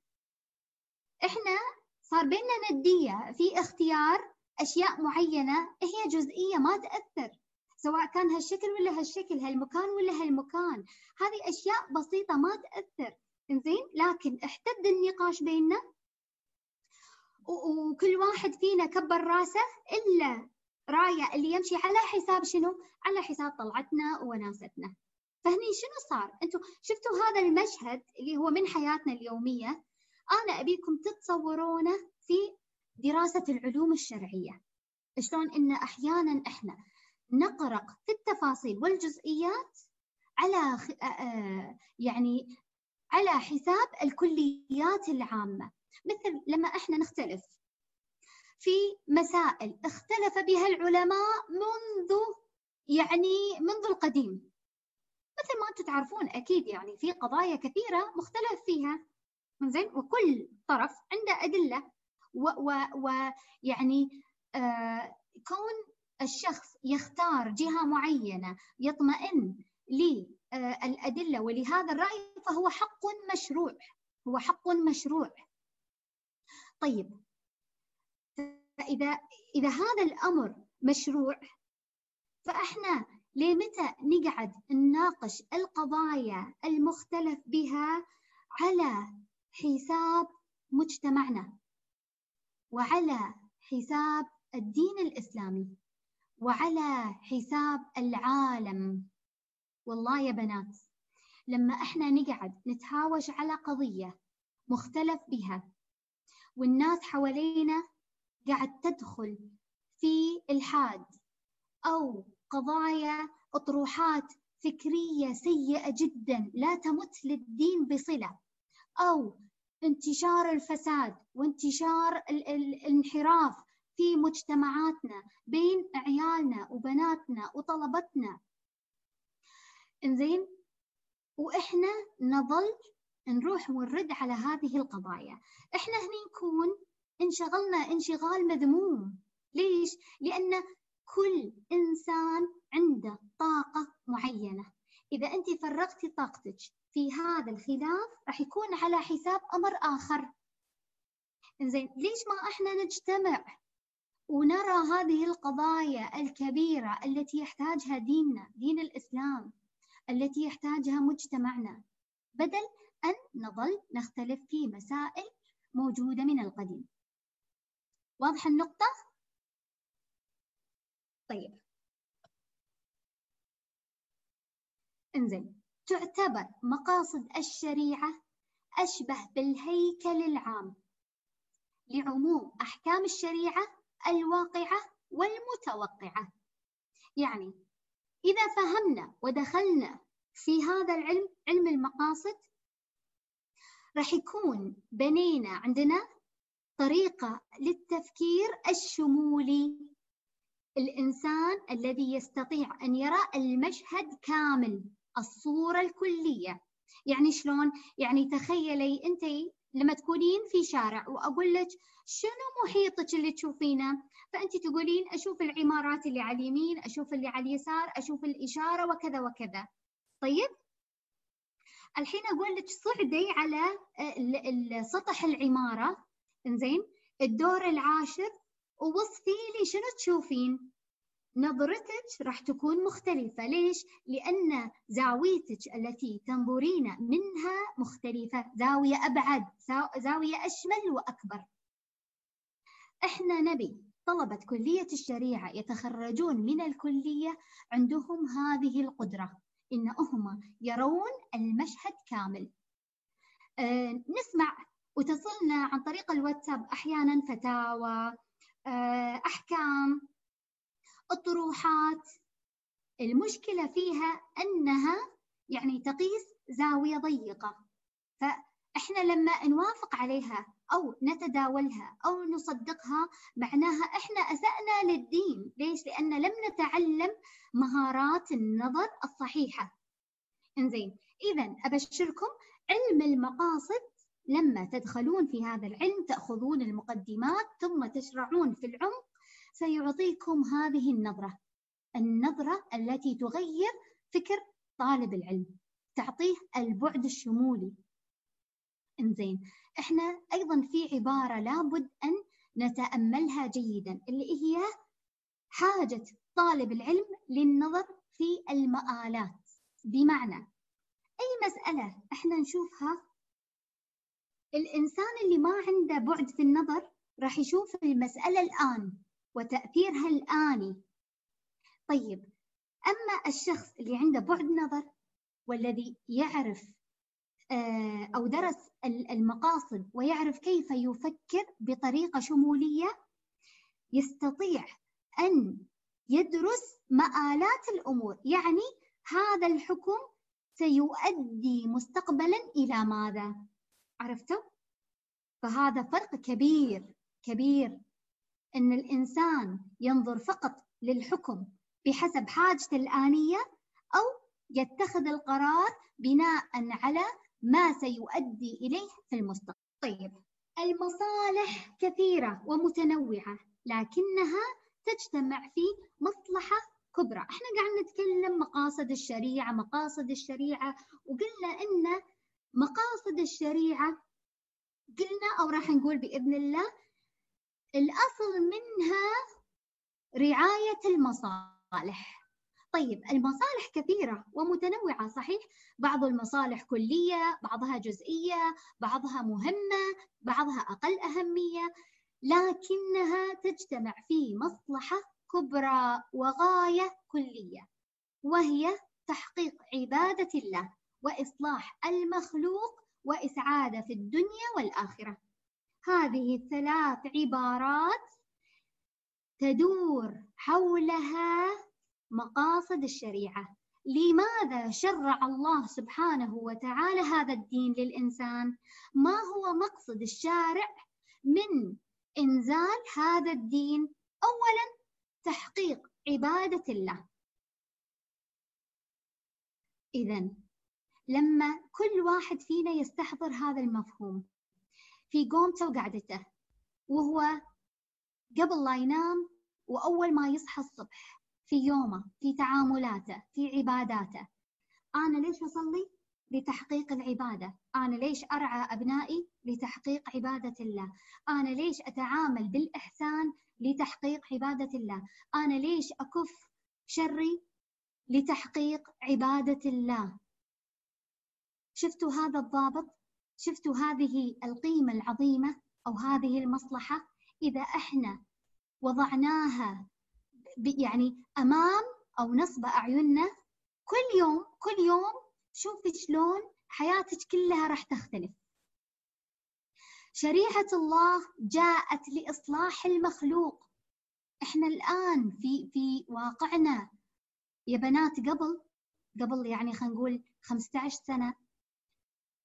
إحنا صار بيننا ندية في اختيار أشياء معينة هي جزئية ما تأثر. سواء كان هالشكل ولا هالشكل هالمكان ولا هالمكان. هذه أشياء بسيطة ما تأثر زين لكن احتد النقاش بيننا. وكل واحد فينا كبر راسه إلا راية اللي يمشي على حساب شنو؟ على حساب طلعتنا وناستنا. فهني شنو صار؟ أنتم شفتوا هذا المشهد اللي هو من حياتنا اليومية؟ أنا أبيكم تتصورونه في دراسة العلوم الشرعية. شلون إن أحيانا إحنا نقرق في التفاصيل والجزئيات على يعني على حساب الكليات العامة. مثل لما إحنا نختلف في مسائل اختلف بها العلماء منذ يعني منذ القديم. مثل ما أنتم تعرفون أكيد يعني في قضايا كثيرة مختلف فيها. زين وكل طرف عنده أدلة. ويعني آه كون الشخص يختار جهة معينة يطمئن للأدلة ولهذا الرأي فهو حق مشروع هو حق مشروع. طيب فإذا إذا هذا الأمر مشروع فإحنا لمتى نقعد نناقش القضايا المختلف بها على حساب مجتمعنا وعلى حساب الدين الإسلامي؟ وعلى حساب العالم. والله يا بنات لما إحنا نقعد نتهاوش على قضية مختلف بها والناس حوالينا قاعد تدخل في الحاد أو قضايا أطروحات فكرية سيئة جدا لا تمت للدين بصلة أو انتشار الفساد وانتشار الانحراف في مجتمعاتنا بين عيالنا وبناتنا وطلبتنا. إنزين؟ وإحنا نظل نروح ونرد على هذه القضايا. إحنا هني نكون انشغلنا انشغال مذموم. ليش؟ لأن كل إنسان عنده طاقة معينة. إذا أنت فرغتي طاقتك في هذا الخلاف راح يكون على حساب أمر آخر. زين ليش ما إحنا نجتمع ونرى هذه القضايا الكبيرة التي يحتاجها ديننا دين الإسلام التي يحتاجها مجتمعنا. بدل أن نظل نختلف في مسائل موجودة من القديم. واضحه النقطة؟ طيب. إنزين. تعتبر مقاصد الشريعة أشبه بالهيكل العام. لعموم أحكام الشريعة الواقعة والمتوقعة. يعني إذا فهمنا ودخلنا في هذا العلم علم المقاصد راح يكون بنينا عندنا طريقة للتفكير الشمولي. الإنسان الذي يستطيع أن يرى المشهد كامل الصورة الكلية. يعني شلون؟ يعني تخيلي أنت لما تكونين في شارع وأقول لك شنو محيطك اللي تشوفينه؟ فأنت تقولين أشوف العمارات اللي على اليمين، أشوف اللي على اليسار، أشوف الإشارة وكذا وكذا. طيب؟ الحين أقول لك صعدي على سطح العمارة إنزين الدور العاشر ووصفي لي شنو تشوفين؟ نظرتك راح تكون مختلفة. ليش؟ لأن زاويتك التي تنظرين منها مختلفة. زاوية أبعد زاوية أشمل وأكبر. إحنا نبي طلبة كلية الشريعة يتخرجون من الكلية عندهم هذه القدرة. إنهم يرون المشهد كامل. أه نسمع وتصلنا عن طريق الواتساب أحيانا فتاوى أه أحكام. الطروحات المشكلة فيها أنها يعني تقيس زاوية ضيقة. فإحنا لما نوافق عليها أو نتداولها أو نصدقها معناها إحنا أسأنا للدين. ليش؟ لأن لم نتعلم مهارات النظر الصحيحة. إنزين إذا أبشركم علم المقاصد لما تدخلون في هذا العلم تأخذون المقدمات ثم تشرعون في العمق سيعطيكم هذه النظرة. النظرة التي تغير فكر طالب العلم تعطيه البعد الشمولي. إنزين إحنا أيضا في عبارة لابد أن نتأملها جيدا اللي هي حاجة طالب العلم للنظر في المآلات. بمعنى أي مسألة إحنا نشوفها الإنسان اللي ما عنده بعد في النظر راح يشوف المسألة الآن. وتأثيرها الآني طيب أما الشخص اللي عنده بعد نظر والذي يعرف آه، أو درس المقاصد ويعرف كيف يفكر بطريقة شمولية يستطيع أن يدرس مآلات الأمور يعني هذا الحكم سيؤدي مستقبلا إلى ماذا؟ عرفتوا؟ فهذا فرق كبير كبير أن الإنسان ينظر فقط للحكم بحسب حاجته الآنية أو يتخذ القرار بناء على ما سيؤدي إليه في المستقبل. طيب المصالح كثيرة ومتنوعة لكنها تجتمع في مصلحة كبرى. إحنا قاعد نتكلم مقاصد الشريعة مقاصد الشريعة وقلنا إن مقاصد الشريعة قلنا أو راح نقول بإذن الله الأصل منها رعاية المصالح. طيب المصالح كثيرة ومتنوعة صحيح؟ بعض المصالح كلية بعضها جزئية بعضها مهمة بعضها أقل أهمية لكنها تجتمع في مصلحة كبرى وغاية كلية وهي تحقيق عبادة الله وإصلاح المخلوق وإسعادة في الدنيا والآخرة. هذه الثلاث عبارات تدور حولها مقاصد الشريعة لماذا شرع الله سبحانه وتعالى هذا الدين للإنسان؟ ما هو مقصد الشارع من إنزال هذا الدين؟ أولا تحقيق عبادة الله إذا لما كل واحد فينا يستحضر هذا المفهوم في قومته وقعدته وهو قبل لا ينام وأول ما يصحى الصبح في يومه في تعاملاته في عباداته أنا ليش أصلي؟ لتحقيق العبادة أنا ليش أرعى أبنائي؟ لتحقيق عبادة الله أنا ليش أتعامل بالإحسان؟ لتحقيق عبادة الله أنا ليش أكف شري؟ لتحقيق عبادة الله شفتوا هذا الضابط؟ شفتوا هذه القيمة العظيمة أو هذه المصلحة؟ إذا إحنا وضعناها يعني أمام أو نصب أعيننا كل يوم كل يوم شوفي شلون حياتك كلها راح تختلف. شريعة الله جاءت لإصلاح المخلوق. إحنا الآن في في واقعنا. يا بنات قبل قبل يعني خلينا نقول 15 سنة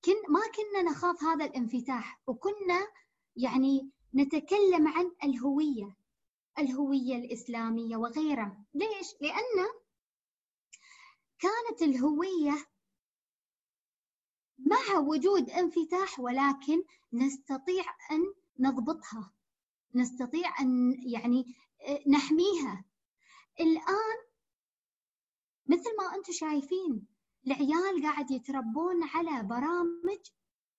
كن ما كنا نخاف هذا الانفتاح وكنا يعني نتكلم عن الهوية الهوية الإسلامية وغيرها ليش؟ لأن كانت الهوية مع وجود انفتاح ولكن نستطيع أن نضبطها نستطيع أن يعني نحميها الآن مثل ما أنتم شايفين العيال قاعد يتربون على برامج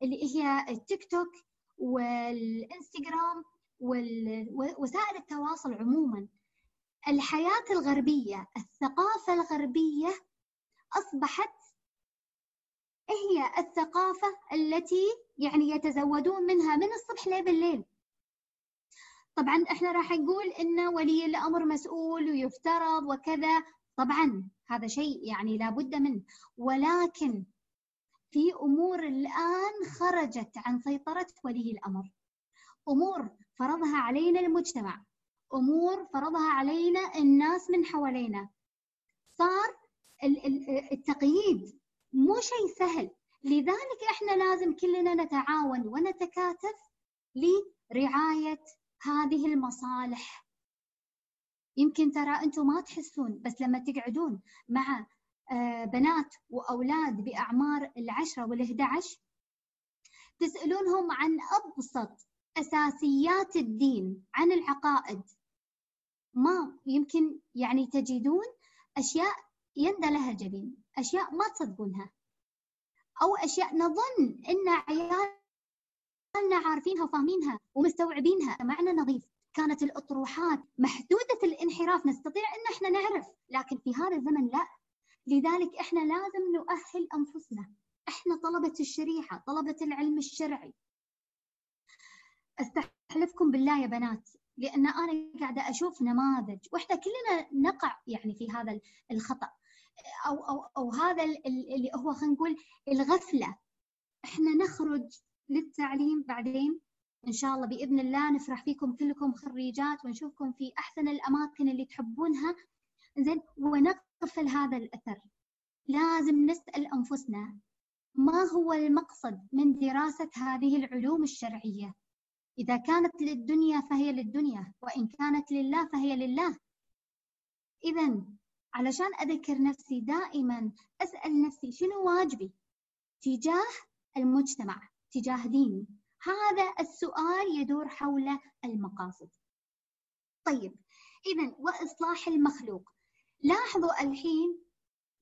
اللي هي التيك توك والإنستغرام ووسائل التواصل عموما. الحياة الغربية الثقافة الغربية أصبحت هي الثقافة التي يعني يتزودون منها من الصبح لين بالليل طبعا إحنا راح نقول إن ولي الأمر مسؤول ويفترض وكذا. طبعا هذا شيء يعني لابد منه. ولكن في أمور الآن خرجت عن سيطرة ولي الأمر. أمور فرضها علينا المجتمع. أمور فرضها علينا الناس من حوالينا. صار التقييد مو شيء سهل. لذلك إحنا لازم كلنا نتعاون ونتكاتف لرعاية هذه المصالح. يمكن ترى أنتم ما تحسون بس لما تقعدون مع آه، بنات وأولاد بأعمار العشرة والأحد عشر تسألونهم عن أبسط أساسيات الدين عن العقائد. ما يمكن يعني تجدون أشياء يندى لها الجبين أشياء ما تصدقونها. أو أشياء نظن إن عيالنا عارفينها وفاهمينها ومستوعبينها معنى نظيف. كانت الأطروحات محدودة الانحراف نستطيع إن إحنا نعرف لكن في هذا الزمن لا. لذلك إحنا لازم نؤهل أنفسنا. إحنا طلبة الشريعة طلبة العلم الشرعي. أستحلفكم بالله يا بنات لأن أنا قاعدة أشوف نماذج. وإحنا كلنا نقع يعني في هذا الخطأ. أو أو أو هذا اللي هو خلينا نقول الغفلة. إحنا نخرج للتعليم بعدين إن شاء الله بإذن الله نفرح فيكم كلكم خريجات ونشوفكم في أحسن الأماكن اللي تحبونها. زين ونقفل هذا الأثر. لازم نسأل أنفسنا ما هو المقصد من دراسة هذه العلوم الشرعية؟ إذا كانت للدنيا فهي للدنيا وإن كانت لله فهي لله. اذا علشان أذكر نفسي دائما أسأل نفسي شنو واجبي تجاه المجتمع تجاه ديني؟ هذا السؤال يدور حول المقاصد. طيب إذا وإصلاح المخلوق. لاحظوا الحين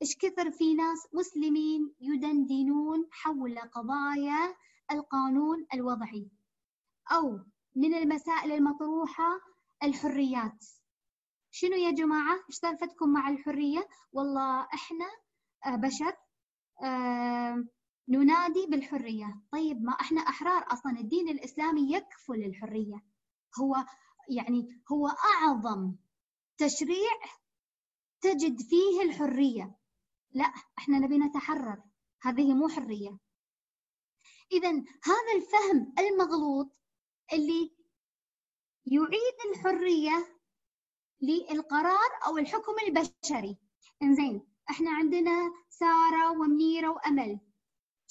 إيش كثر في ناس مسلمين يدندنون حول قضايا القانون الوضعي أو من المسائل المطروحة الحريات. شنو يا جماعة؟ إيش سالفتكم مع الحرية؟ والله إحنا آه، بشر آه، ننادي بالحرية. طيب ما إحنا أحرار أصلا. الدين الإسلامي يكفل الحرية. هو يعني هو أعظم تشريع تجد فيه الحرية. لا إحنا نبي نتحرر. هذه مو حرية. إذا هذا الفهم المغلوط اللي يعيد الحرية للقرار أو الحكم البشري. إنزين إحنا عندنا سارة ومنيرة وأمل.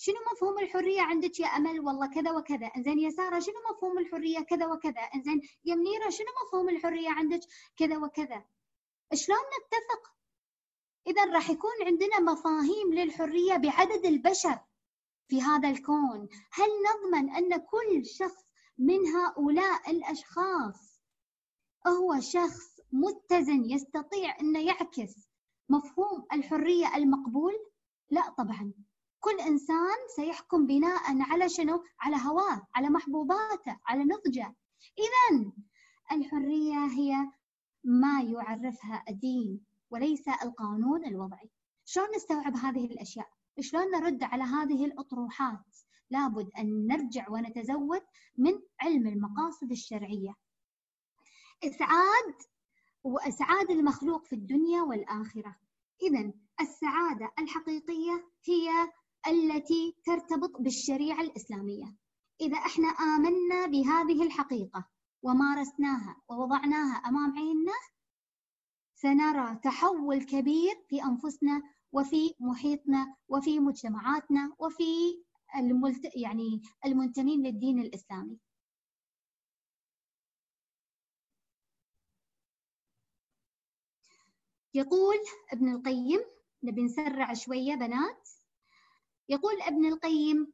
شنو مفهوم الحرية عندك يا أمل؟ والله كذا وكذا. إنزين يا سارة شنو مفهوم الحرية؟ كذا وكذا. إنزين يا منيرة شنو مفهوم الحرية عندك؟ كذا وكذا. شلون نتفق؟ إذا راح يكون عندنا مفاهيم للحرية بعدد البشر في هذا الكون. هل نضمن أن كل شخص من هؤلاء الأشخاص هو شخص متزن يستطيع أن يعكس مفهوم الحرية المقبول؟ لا طبعا. كل إنسان سيحكم بناء على شنو؟ على هواه على محبوباته على نضجه إذا الحرية هي ما يعرفها الدين وليس القانون الوضعي شلون نستوعب هذه الأشياء؟ شلون نرد على هذه الأطروحات؟ لابد أن نرجع ونتزود من علم المقاصد الشرعية إسعاد وإسعاد المخلوق في الدنيا والآخرة إذا السعادة الحقيقية هي التي ترتبط بالشريعة الإسلامية. إذا إحنا آمنا بهذه الحقيقة ومارسناها ووضعناها أمام عيننا سنرى تحول كبير في أنفسنا وفي محيطنا وفي مجتمعاتنا وفي الملت... يعني المنتمين للدين الإسلامي. يقول ابن القيم نبي نسرع شوية بنات. يقول ابن القيم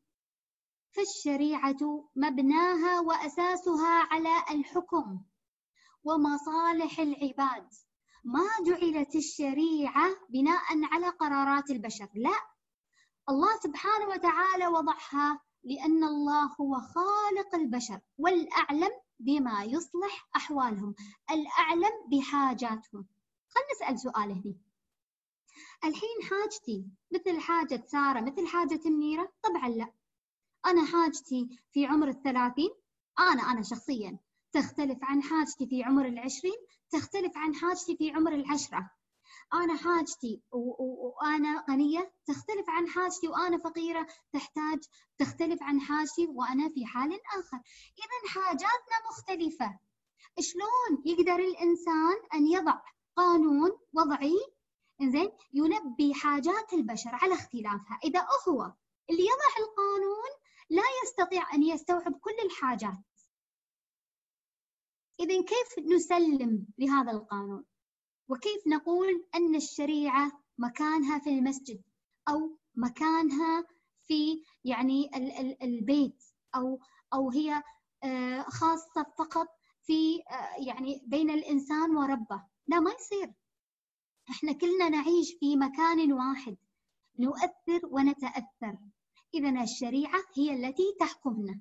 فالشريعة مبناها وأساسها على الحكم ومصالح العباد. ما جعلت الشريعة بناء على قرارات البشر؟ لا. الله سبحانه وتعالى وضعها لأن الله هو خالق البشر والأعلم بما يصلح أحوالهم الأعلم بحاجاتهم. خلنا نسأل سؤال هنا الحين حاجتي مثل حاجة سارة مثل حاجة منيرة طبعا لا. أنا حاجتي في عمر الثلاثين أنا أنا شخصيا. تختلف عن حاجتي في عمر العشرين تختلف عن حاجتي في عمر العشرة. أنا حاجتي وأنا غنية تختلف عن حاجتي وأنا فقيرة. تحتاج تختلف عن حاجتي وأنا في حال آخر. إذا حاجاتنا مختلفة. شلون يقدر الإنسان أن يضع قانون وضعي زين يلبي حاجات البشر على اختلافها. إذا هو اللي يضع القانون لا يستطيع أن يستوعب كل الحاجات. إذا كيف نسلم لهذا القانون؟ وكيف نقول أن الشريعة مكانها في المسجد أو مكانها في يعني البيت أو أو هي آه، خاصة فقط في آه، يعني بين الإنسان وربه؟ لا ما يصير. إحنا كلنا نعيش في مكان واحد نؤثر ونتأثر. إذا الشريعة هي التي تحكمنا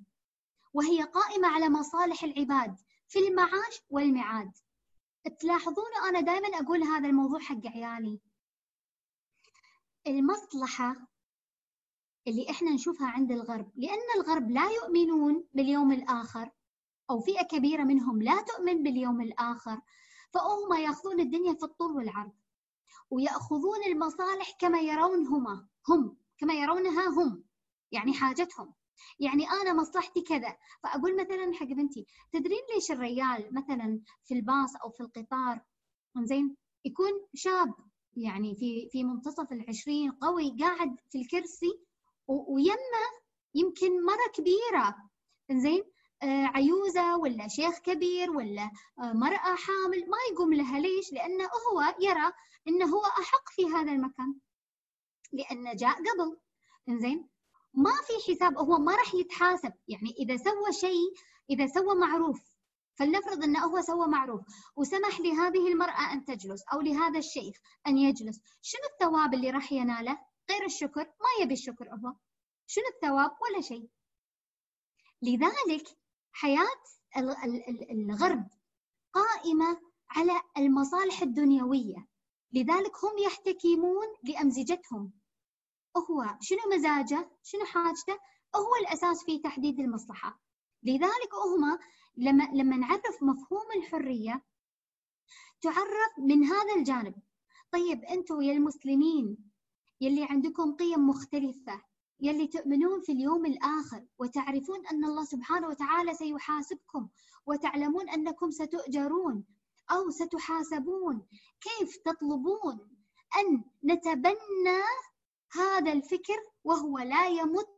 وهي قائمة على مصالح العباد في المعاش والمعاد. تلاحظون أنا دائما أقول هذا الموضوع حق عيالي. المصلحة اللي إحنا نشوفها عند الغرب لأن الغرب لا يؤمنون باليوم الآخر أو فئة كبيرة منهم لا تؤمن باليوم الآخر فهم يأخذون الدنيا في الطول والعرض. ويأخذون المصالح كما يرونهما هم كما يرونها هم يعني حاجتهم. يعني أنا مصلحتي كذا فأقول مثلا حق بنتي تدرين ليش الريال مثلا في الباص أو في القطار؟ زين يكون شاب يعني في في منتصف العشرين قوي قاعد في الكرسي ويمه يمكن مرة كبيرة. زين آه عيوزة ولا شيخ كبير ولا آه مرأة حامل ما يقوم لها. ليش؟ لأنه هو يرى إنه هو أحق في هذا المكان. لأنه جاء قبل. زين ما في حساب. هو ما راح يتحاسب. يعني إذا سوى شيء إذا سوى معروف. فلنفرض إنه هو سوى معروف. وسمح لهذه المرأة أن تجلس أو لهذا الشيخ أن يجلس. شنو الثواب اللي راح يناله؟ غير الشكر. ما يبي الشكر هو. شنو الثواب؟ ولا شيء. لذلك حياة الغرب قائمة على المصالح الدنيوية. لذلك هم يحتكمون لامزجتهم هو شنو مزاجه؟ شنو حاجته؟ هو الأساس في تحديد المصلحة. لذلك هم لما لما نعرف مفهوم الحرية تعرف من هذا الجانب. طيب أنتم يا المسلمين يلي عندكم قيم مختلفة يلي تؤمنون في اليوم الآخر وتعرفون أن الله سبحانه وتعالى سيحاسبكم وتعلمون أنكم ستؤجرون أو ستحاسبون كيف تطلبون أن نتبنى هذا الفكر وهو لا يمت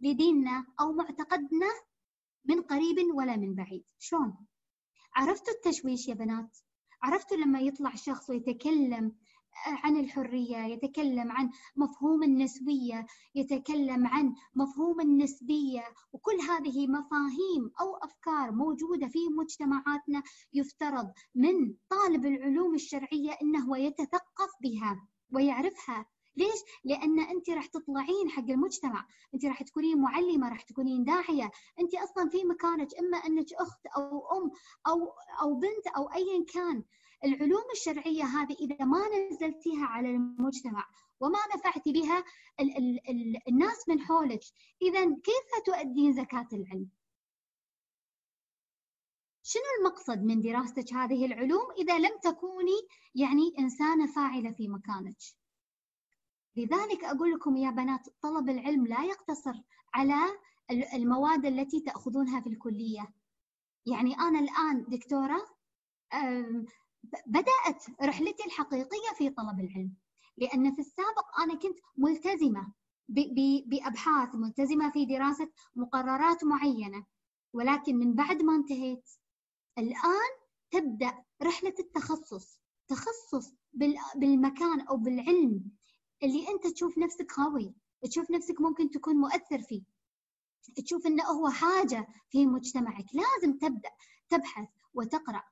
لديننا أو معتقدنا من قريب ولا من بعيد شلون؟ عرفتوا التشويش يا بنات؟ عرفتوا لما يطلع شخص ويتكلم عن الحرية يتكلم عن مفهوم النسوية يتكلم عن مفهوم النسبية. وكل هذه مفاهيم أو أفكار موجودة في مجتمعاتنا يفترض من طالب العلوم الشرعية أنه يتثقف بها ويعرفها. ليش؟ لأن أنت راح تطلعين حق المجتمع، أنت راح تكونين معلمة، راح تكونين داعية، أنت أصلا في مكانك إما أنك أخت أو أم أو أو بنت أو أيا كان، العلوم الشرعية هذه إذا ما نزلتيها على المجتمع وما نفعت بها ال ال ال الناس من حولك إذا كيف تؤدين زكاة العلم؟ شنو المقصد من دراستك هذه العلوم إذا لم تكوني يعني إنسانة فاعلة في مكانك؟ لذلك أقول لكم يا بنات طلب العلم لا يقتصر على المواد التي تأخذونها في الكلية يعني أنا الآن دكتورة بدأت رحلتي الحقيقية في طلب العلم لأن في السابق أنا كنت ملتزمة بأبحاث ملتزمة في دراسة مقررات معينة ولكن من بعد ما انتهيت الآن تبدأ رحلة التخصص تخصص بالمكان أو بالعلم اللي أنت تشوف نفسك قوي تشوف نفسك ممكن تكون مؤثر فيه تشوف إنه هو حاجة في مجتمعك لازم تبدأ تبحث وتقرأ.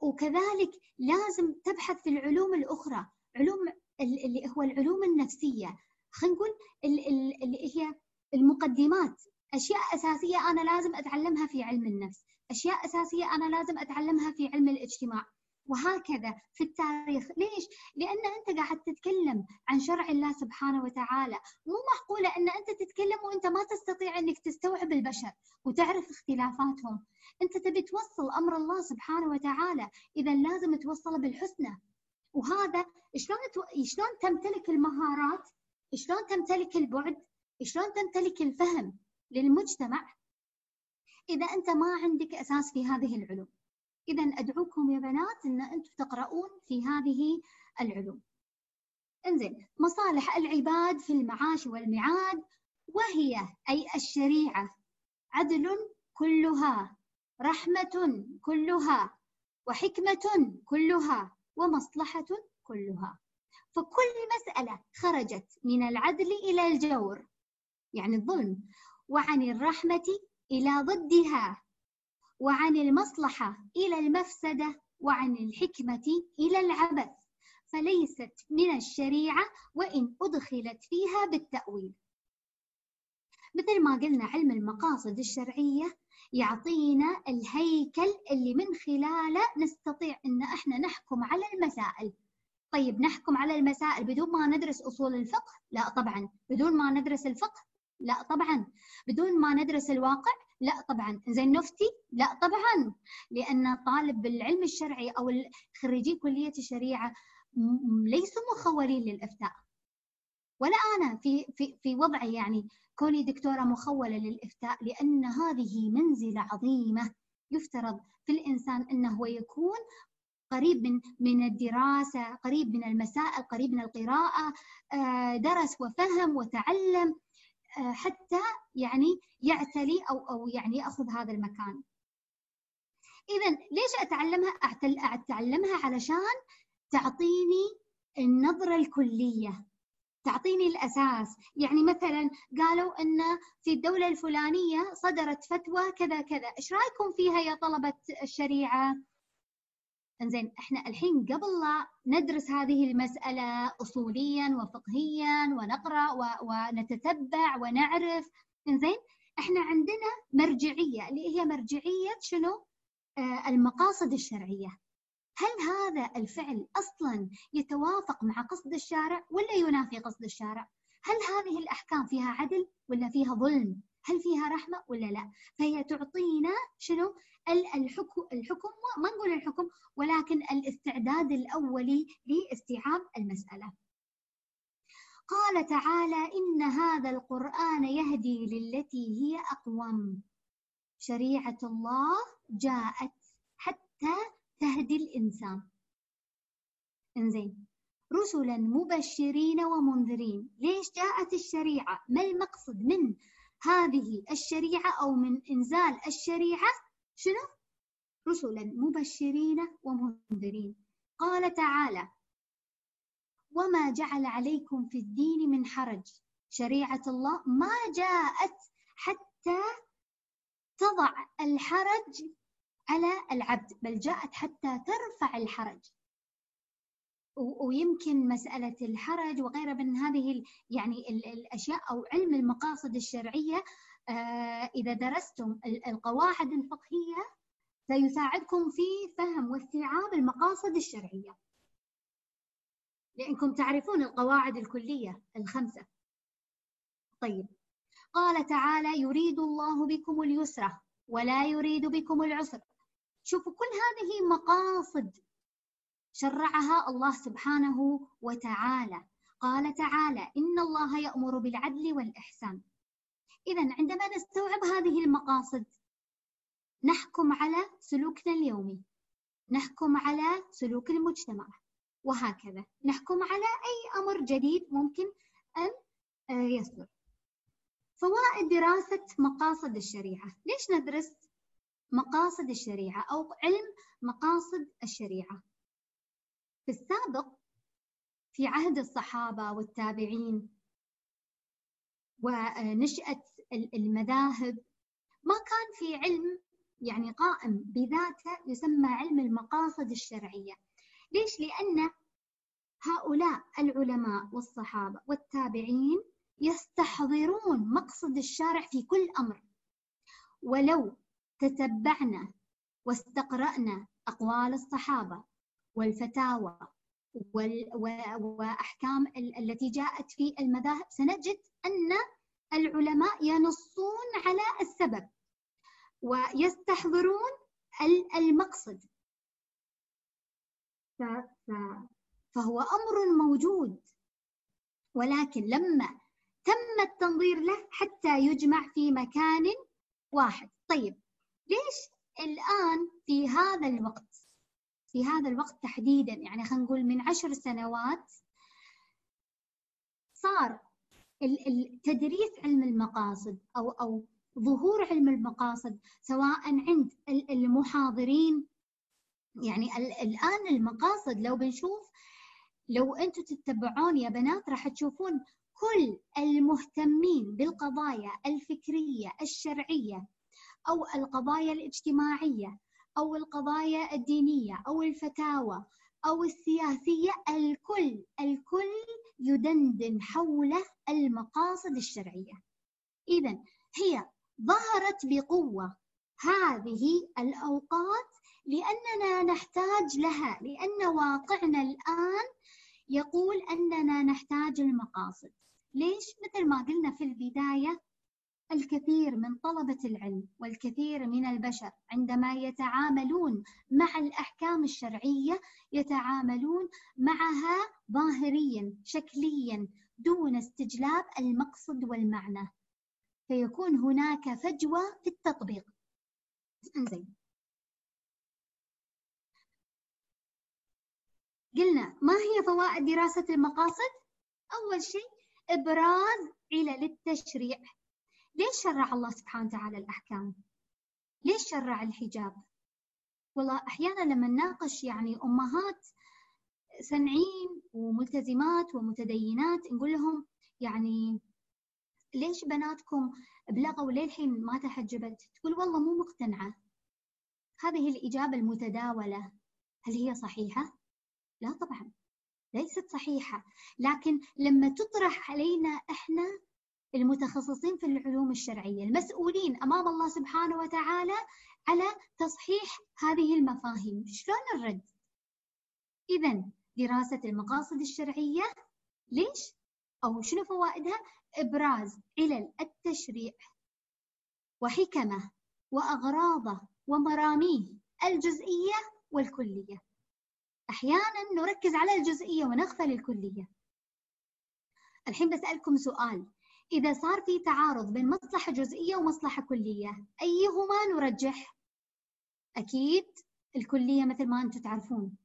وكذلك لازم تبحث في العلوم الأخرى علوم اللي هو العلوم النفسية. خلينا نقول اللي هي المقدمات. أشياء أساسية أنا لازم أتعلمها في علم النفس. أشياء أساسية أنا لازم أتعلمها في علم الاجتماع. وهكذا في التاريخ. ليش؟ لأن أنت قاعد تتكلم عن شرع الله سبحانه وتعالى. مو معقولة أن أنت تتكلم وأنت ما تستطيع أنك تستوعب البشر وتعرف اختلافاتهم. أنت تبي توصل أمر الله سبحانه وتعالى إذا لازم توصله بالحسنى. وهذا شلون شلون تمتلك المهارات؟ شلون تمتلك البعد؟ شلون تمتلك الفهم للمجتمع؟ إذا أنت ما عندك أساس في هذه العلوم. إذا أدعوكم يا بنات أن أنتم تقرؤون في هذه العلوم. إنزين مصالح العباد في المعاش والمعاد وهي أي الشريعة. عدل كلها رحمة كلها وحكمة كلها ومصلحة كلها. فكل مسألة خرجت من العدل إلى الجور يعني الظلم وعن الرحمة إلى ضدها. وعن المصلحة إلى المفسدة وعن الحكمة إلى العبث فليست من الشريعة وإن أدخلت فيها بالتأويل. مثل ما قلنا علم المقاصد الشرعية يعطينا الهيكل اللي من خلاله نستطيع إن إحنا نحكم على المسائل. طيب نحكم على المسائل بدون ما ندرس أصول الفقه؟ لا طبعا. بدون ما ندرس الفقه؟ لا طبعا. بدون ما ندرس الواقع؟ لا طبعا. زين نفتي؟ لا طبعا. لأن طالب العلم الشرعي أو خريجي كلية الشريعة ليسوا مخولين للإفتاء. ولا أنا في في في وضعي يعني كوني دكتورة مخولة للإفتاء لأن هذه منزلة عظيمة يفترض في الإنسان أنه يكون قريب من من الدراسة، قريب من المسائل، قريب من القراءة، آه، درس وفهم وتعلم. حتى يعني يعتلي أو أو يعني يأخذ هذا المكان. اذا ليش أتعلمها؟ أتعلمها علشان تعطيني النظرة الكلية تعطيني الأساس يعني مثلا قالوا أن في الدولة الفلانية صدرت فتوى كذا كذا إيش رأيكم فيها يا طلبة الشريعة إنزين إحنا الحين قبل لا ندرس هذه المسألة أصوليا وفقهيا ونقرأ ونتتبع ونعرف إنزين إحنا عندنا مرجعية اللي هي مرجعية شنو؟ آه المقاصد الشرعية هل هذا الفعل أصلا يتوافق مع قصد الشارع ولا ينافي قصد الشارع؟ هل هذه الأحكام فيها عدل ولا فيها ظلم؟ هل فيها رحمة ولا لا؟ فهي تعطينا شنو؟ الحكم الحكم ما نقول الحكم ولكن الاستعداد الأولي لاستيعاب المسألة. قال تعالى إن هذا القرآن يهدي للتي هي أقوم. شريعة الله جاءت حتى تهدي الإنسان. إنزين. رسلا مبشرين ومنذرين. ليش جاءت الشريعة؟ ما المقصد من هذه الشريعة أو من إنزال الشريعة؟ شنو رسلا مبشرين ومنذرين. قال تعالى وما جعل عليكم في الدين من حرج. شريعة الله ما جاءت حتى تضع الحرج على العبد بل جاءت حتى ترفع الحرج. ويمكن مسألة الحرج وغيرها من هذه يعني الأشياء أو علم المقاصد الشرعية إذا درستم القواعد الفقهية سيساعدكم في فهم واستيعاب المقاصد الشرعية. لأنكم تعرفون القواعد الكلية الخمسة. طيب. قال تعالى يريد الله بكم اليسر ولا يريد بكم العسر. شوفوا كل هذه مقاصد شرعها الله سبحانه وتعالى. قال تعالى إن الله يأمر بالعدل والإحسان. إذا عندما نستوعب هذه المقاصد نحكم على سلوكنا اليومي نحكم على سلوك المجتمع وهكذا. نحكم على أي أمر جديد ممكن أن آه، يصدر. فوائد دراسة مقاصد الشريعة. ليش ندرس مقاصد الشريعة أو علم مقاصد الشريعة؟ في السابق في عهد الصحابة والتابعين ونشأة المذاهب. ما كان في علم يعني قائم بذاته يسمى علم المقاصد الشرعية. ليش؟ لأن هؤلاء العلماء والصحابة والتابعين يستحضرون مقصد الشارع في كل أمر. ولو تتبعنا واستقرأنا أقوال الصحابة والفتاوى وأحكام التي جاءت في المذاهب سنجد أن العلماء ينصون على السبب ويستحضرون المقصد. فهو أمر موجود ولكن لما تم التنظير له حتى يجمع في مكان واحد. طيب ليش الآن في هذا الوقت في هذا الوقت تحديدا يعني خلينا نقول من عشر سنوات صار تدريس علم المقاصد أو أو ظهور علم المقاصد سواء عند المحاضرين. يعني الآن المقاصد لو بنشوف لو أنتم تتبعون يا بنات راح تشوفون كل المهتمين بالقضايا الفكرية الشرعية أو القضايا الاجتماعية أو القضايا الدينية أو الفتاوى أو السياسية الكل الكل يدندن حول المقاصد الشرعية إذا هي ظهرت بقوة هذه الأوقات لأننا نحتاج لها لأن واقعنا الآن يقول أننا نحتاج المقاصد ليش؟ مثل ما قلنا في البداية الكثير من طلبة العلم والكثير من البشر عندما يتعاملون مع الأحكام الشرعية يتعاملون معها ظاهريا شكليا دون استجلاب المقصد والمعنى. فيكون هناك فجوة في التطبيق. قلنا ما هي فوائد دراسة المقاصد؟ أول شيء إبراز علل التشريع ليش شرع الله سبحانه وتعالى الأحكام؟ ليش شرع الحجاب؟ والله أحيانا لما نناقش يعني أمهات سنعين وملتزمات ومتدينات نقول لهم يعني ليش بناتكم بلغوا للحين ما تحجبت؟ تقول والله مو مقتنعة هذه الإجابة المتداولة هل هي صحيحة؟ لا طبعا ليست صحيحة لكن لما تطرح علينا إحنا المتخصصين في العلوم الشرعية المسؤولين أمام الله سبحانه وتعالى على تصحيح هذه المفاهيم شلون نرد؟ إذا دراسة المقاصد الشرعية ليش؟ أو شنو فوائدها؟ إبراز علل التشريع وحكمة وأغراضه ومراميه الجزئية والكلية أحيانا نركز على الجزئية ونغفل الكلية الحين بسألكم سؤال إذا صار في تعارض بين مصلحة جزئية ومصلحة كلية أيهما نرجح؟ أكيد الكلية مثل ما أنتم تعرفون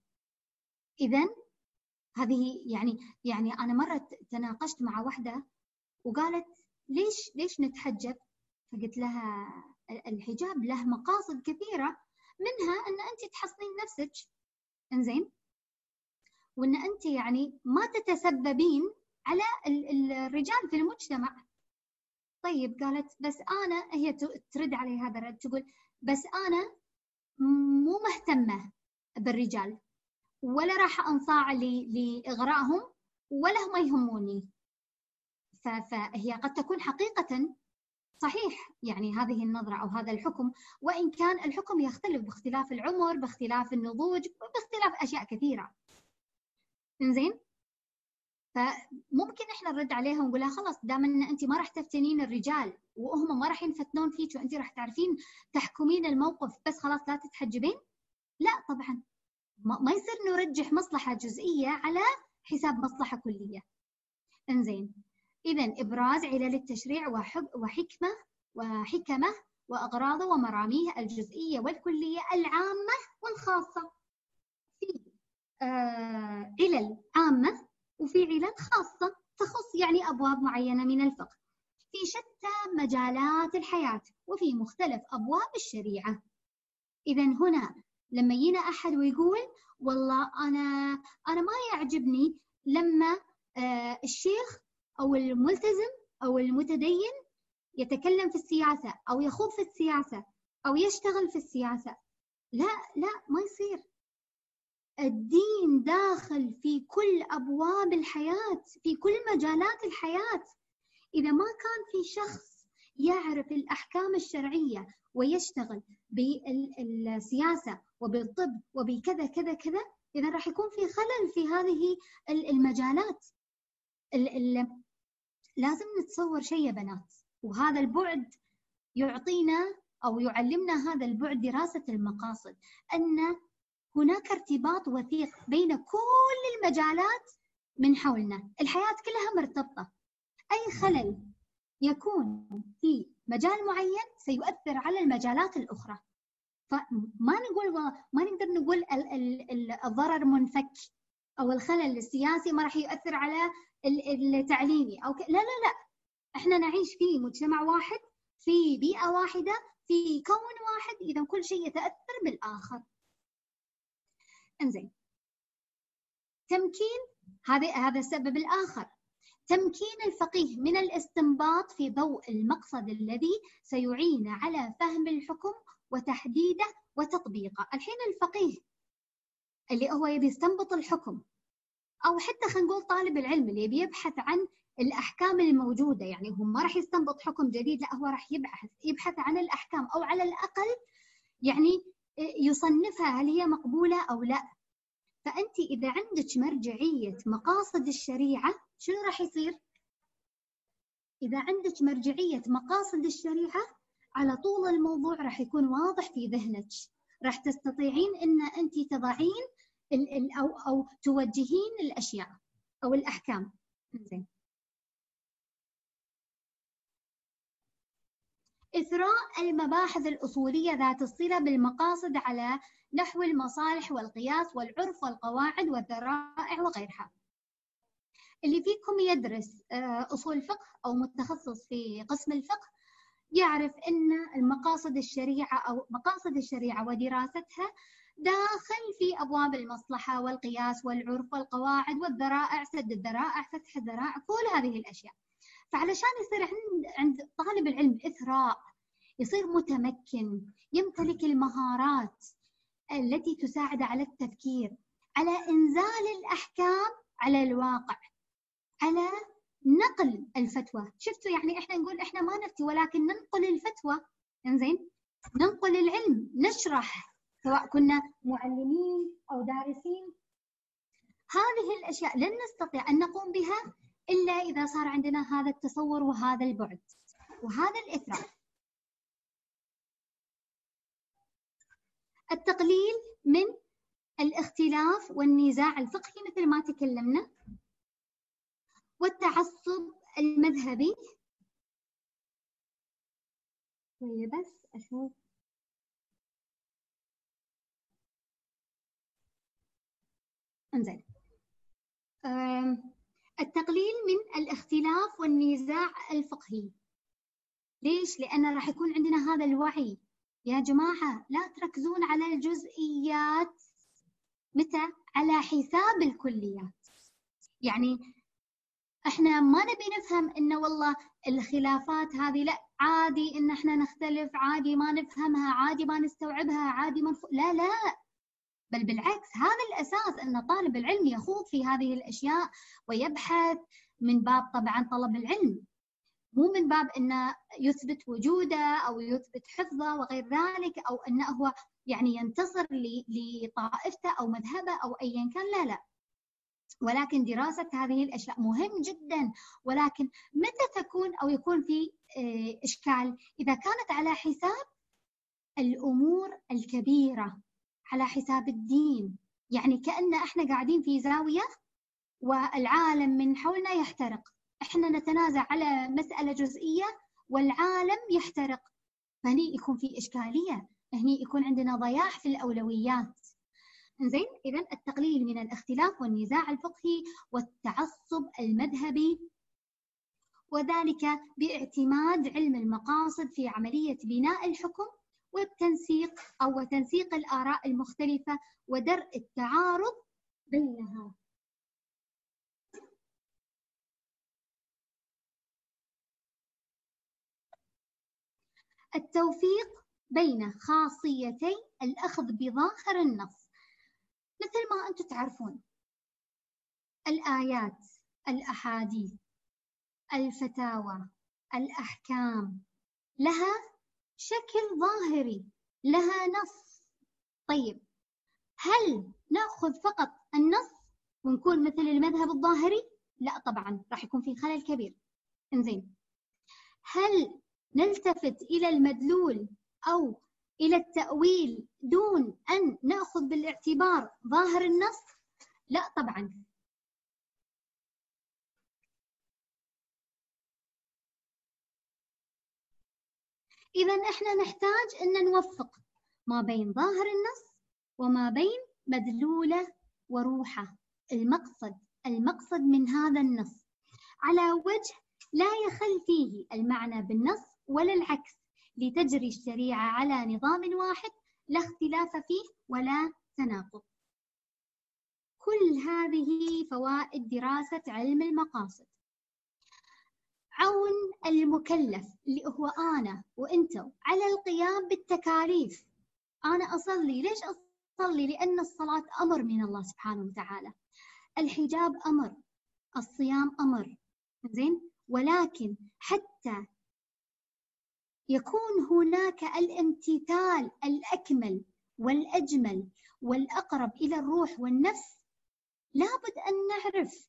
إذا هذه يعني يعني أنا مرة تناقشت مع واحدة وقالت ليش ليش نتحجب؟ فقلت لها الحجاب له مقاصد كثيرة منها أن أنت تحصنين نفسك إنزين وأن أنت يعني ما تتسببين على الرجال في المجتمع. طيب قالت بس أنا هي ترد علي هذا الرد تقول بس أنا مو مهتمة بالرجال ولا راح أنصاع لإغرائهم ولا هم يهموني. فهي قد تكون حقيقة صحيح يعني هذه النظرة أو هذا الحكم وإن كان الحكم يختلف باختلاف العمر باختلاف النضوج باختلاف أشياء كثيرة. إنزين؟ فممكن إحنا نرد عليها ونقول لها خلاص دام إن انت ما راح تفتنين الرجال وهم ما راح ينفتنون فيك وانت راح تعرفين تحكمين الموقف بس خلاص لا تتحجبين؟ لا طبعا. ما يصير نرجح مصلحة جزئية على حساب مصلحة كلية. إنزين. اذا إبراز علل التشريع وحكمه وحكمة وأغراضه ومراميه الجزئية والكلية العامة والخاصة. في آه علل عامة وفي علل خاصة تخص يعني أبواب معينة من الفقه في شتى مجالات الحياة وفي مختلف أبواب الشريعة. إذا هنا لما يجينا أحد ويقول والله أنا أنا ما يعجبني لما آه الشيخ أو الملتزم أو المتدين يتكلم في السياسة أو يخوض في السياسة أو يشتغل في السياسة. لا لا ما يصير. الدين داخل في كل أبواب الحياة في كل مجالات الحياة. إذا ما كان في شخص يعرف الأحكام الشرعية ويشتغل بالسياسة وبالطب وبكذا كذا كذا إذا راح يكون في خلل في هذه المجالات. لازم نتصور شيء يا بنات وهذا البعد يعطينا أو يعلمنا هذا البعد دراسة المقاصد أن هناك ارتباط وثيق بين كل المجالات من حولنا. الحياة كلها مرتبطة. أي خلل يكون في مجال معين سيؤثر على المجالات الأخرى. فما نقول ما نقدر نقول الضرر منفك أو الخلل السياسي ما راح يؤثر على التعليمي أو. لا لا لا. إحنا نعيش في مجتمع واحد في بيئة واحدة في كون واحد. إذا كل شيء يتأثر بالآخر. انزين. تمكين هذا هذا السبب الآخر. تمكين الفقيه من الاستنباط في ضوء المقصد الذي سيعين على فهم الحكم وتحديده وتطبيقه. الحين الفقيه اللي هو يبي يستنبط الحكم أو حتى خلينا نقول طالب العلم اللي يبي يبحث عن الأحكام الموجودة يعني هو ما راح يستنبط حكم جديد لا هو راح يبحث يبحث عن الأحكام أو على الأقل يعني يصنفها هل هي مقبولة أو لا. فأنت إذا عندك مرجعية مقاصد الشريعة شنو راح يصير؟ إذا عندك مرجعية مقاصد الشريعة على طول الموضوع راح يكون واضح في ذهنك. راح تستطيعين أن أنت تضعين أو أو توجهين الأشياء أو الأحكام. زين إثراء المباحث الأصولية ذات الصلة بالمقاصد على نحو المصالح والقياس والعرف والقواعد والذرائع وغيرها. اللي فيكم يدرس آه، أصول الفقه أو متخصص في قسم الفقه يعرف أن المقاصد الشريعة أو مقاصد الشريعة ودراستها داخل في أبواب المصلحة والقياس والعرف والقواعد والذرائع سد الذرائع فتح الذرائع كل هذه الأشياء. فعلشان يصير عند طالب العلم إثراء يصير متمكن يمتلك المهارات التي تساعد على التفكير على إنزال الأحكام على الواقع على نقل الفتوى. شفتوا يعني إحنا نقول إحنا ما نفتي ولكن ننقل الفتوى. إنزين؟ ننقل العلم نشرح سواء كنا معلمين أو دارسين. هذه الأشياء لن نستطيع أن نقوم بها إلا إذا صار عندنا هذا التصور وهذا البعد وهذا الاثراء التقليل من الاختلاف والنزاع الفقهي مثل ما تكلمنا والتعصب المذهبي. بس أشوف. انزين. التقليل من الاختلاف والنزاع الفقهي ليش؟ لأن راح يكون عندنا هذا الوعي يا جماعة لا تركزون على الجزئيات متى؟ على حساب الكليات يعني إحنا ما نبي نفهم انه والله الخلافات هذه لا عادي إن إحنا نختلف عادي ما نفهمها عادي ما نستوعبها عادي ما نف... لا لا بل بالعكس هذا الأساس أن طالب العلم يخوض في هذه الأشياء ويبحث من باب طبعا طلب العلم. مو من باب أنه يثبت وجوده أو يثبت حفظه وغير ذلك أو أنه هو يعني ينتصر لطائفته أو مذهبه أو ايا كان لا لا. ولكن دراسة هذه الأشياء مهم جدا. ولكن متى تكون أو يكون في آه، إشكال؟ إذا كانت على حساب الأمور الكبيرة. على حساب الدين. يعني كأن إحنا قاعدين في زاوية والعالم من حولنا يحترق. إحنا نتنازع على مسألة جزئية والعالم يحترق. فهني يكون في إشكالية. هني يكون عندنا ضياع في الأولويات. زين إذا التقليل من الاختلاف والنزاع الفقهي والتعصب المذهبي وذلك باعتماد علم المقاصد في عملية بناء الحكم والتنسيق أو تنسيق الآراء المختلفة ودرء التعارض بينها. التوفيق بين خاصيتي الأخذ بظاهر النص. مثل ما أنتم تعرفون الآيات الأحاديث الفتاوى الأحكام لها شكل ظاهري لها نص. طيب هل نأخذ فقط النص ونكون مثل المذهب الظاهري؟ لا طبعا راح يكون في خلل كبير. إنزين هل نلتفت إلى المدلول أو إلى التأويل دون أن نأخذ بالاعتبار ظاهر النص؟ لا طبعا. إذا إحنا نحتاج أن نوفق ما بين ظاهر النص وما بين مدلوله وروحة المقصد المقصد من هذا النص. على وجه لا يخل فيه المعنى بالنص ولا العكس لتجري الشريعة على نظام واحد لا اختلاف فيه ولا تناقض. كل هذه فوائد دراسة علم المقاصد. عون المكلف اللي هو أنا وأنتم على القيام بالتكاليف. أنا أصلي ليش أصلي؟ لأن الصلاة أمر من الله سبحانه وتعالى. الحجاب أمر الصيام أمر. زين؟ ولكن حتى يكون هناك الامتثال الأكمل والأجمل والأقرب إلى الروح والنفس لابد أن نعرف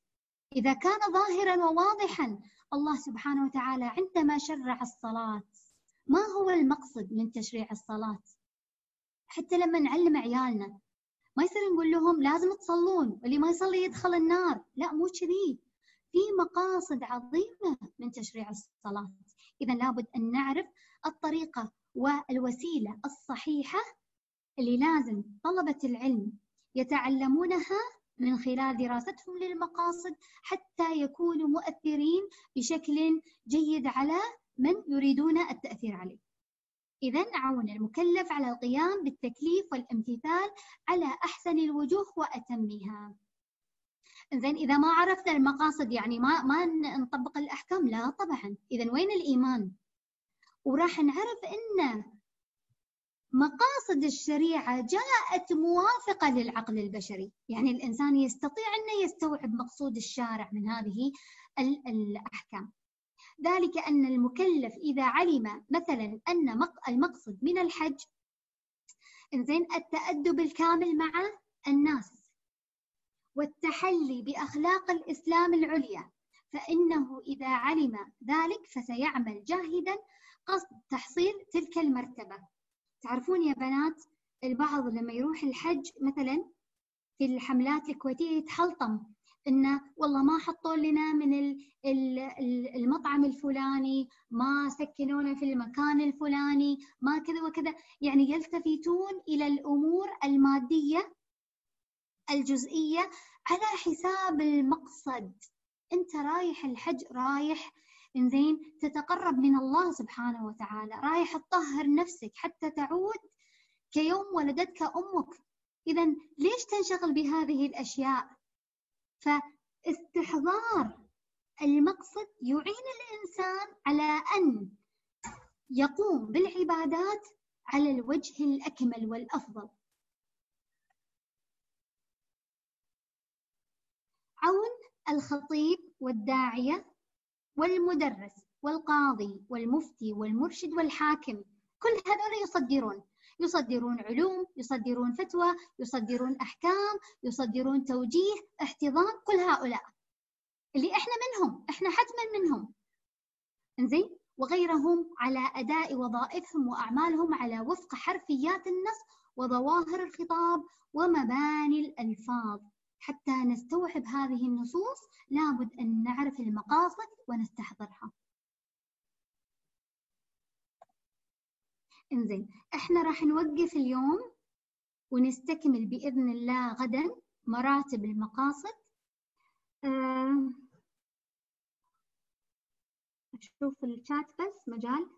إذا كان ظاهرا وواضحا الله سبحانه وتعالى عندما شرع الصلاة ما هو المقصد من تشريع الصلاة؟ حتى لما نعلم عيالنا ما يصير نقول لهم لازم تصلون واللي ما يصلي يدخل النار. لا مو كذي. في مقاصد عظيمة من تشريع الصلاة. إذا لابد أن نعرف الطريقة والوسيلة الصحيحة اللي لازم طلبة العلم يتعلمونها من خلال دراستهم للمقاصد حتى يكونوا مؤثرين بشكل جيد على من يريدون التأثير عليه. إذا عون المكلف على القيام بالتكليف والامتثال على أحسن الوجوه وأتمها. زين إذا ما عرفنا المقاصد يعني ما ما نطبق الأحكام لا طبعا. إذا وين الإيمان؟ وراح نعرف أن مقاصد الشريعة جاءت موافقة للعقل البشري. يعني الإنسان يستطيع أن يستوعب مقصود الشارع من هذه الأحكام. ذلك أن المكلف إذا علم مثلا أن المقصد من الحج إنزين التأدب الكامل مع الناس والتحلي بأخلاق الإسلام العليا فإنه إذا علم ذلك فسيعمل جاهدا قصد تحصيل تلك المرتبة. تعرفون يا بنات البعض لما يروح الحج مثلا في الحملات الكويتية يتحلطم إنه والله ما حطوا لنا من المطعم الفلاني ما سكنونا في المكان الفلاني ما كذا وكذا. يعني يلتفتون إلى الأمور المادية الجزئية على حساب المقصد. أنت رايح الحج رايح إنزين تتقرب من الله سبحانه وتعالى. رايح تطهر نفسك حتى تعود كيوم ولدتك أمك. اذا ليش تنشغل بهذه الأشياء؟ فاستحضار المقصد يعين الإنسان على أن يقوم بالعبادات على الوجه الأكمل والأفضل. عون الخطيب والداعية والمدرس والقاضي والمفتي والمرشد والحاكم كل هذول يصدرون. يصدرون علوم يصدرون فتوى يصدرون أحكام يصدرون توجيه احتضان كل هؤلاء. اللي إحنا منهم إحنا حتما منهم. إنزين؟ وغيرهم على أداء وظائفهم وأعمالهم على وفق حرفيات النص وظواهر الخطاب ومباني الألفاظ. حتى نستوعب هذه النصوص لابد أن نعرف المقاصد ونستحضرها. إنزين إحنا راح نوقف اليوم ونستكمل بإذن الله غدا مراتب المقاصد. أه أشوف الشات بس مجال.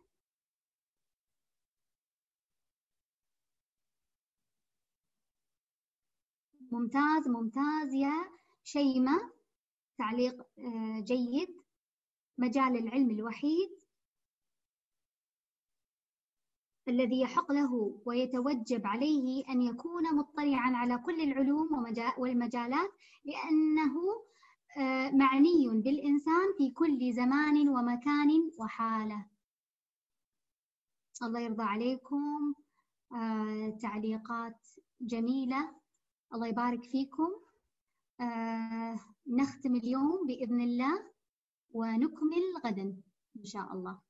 ممتاز ممتاز يا شيماء تعليق آه، جيد. مجال العلم الوحيد. الذي يحق له ويتوجب عليه أن يكون مطلعا على كل العلوم والمجالات لأنه آه، معني بالإنسان في كل زمان ومكان وحالة. الله يرضى عليكم. آه، تعليقات جميلة. الله يبارك فيكم. آه، نختم اليوم بإذن الله ونكمل غدا إن شاء الله.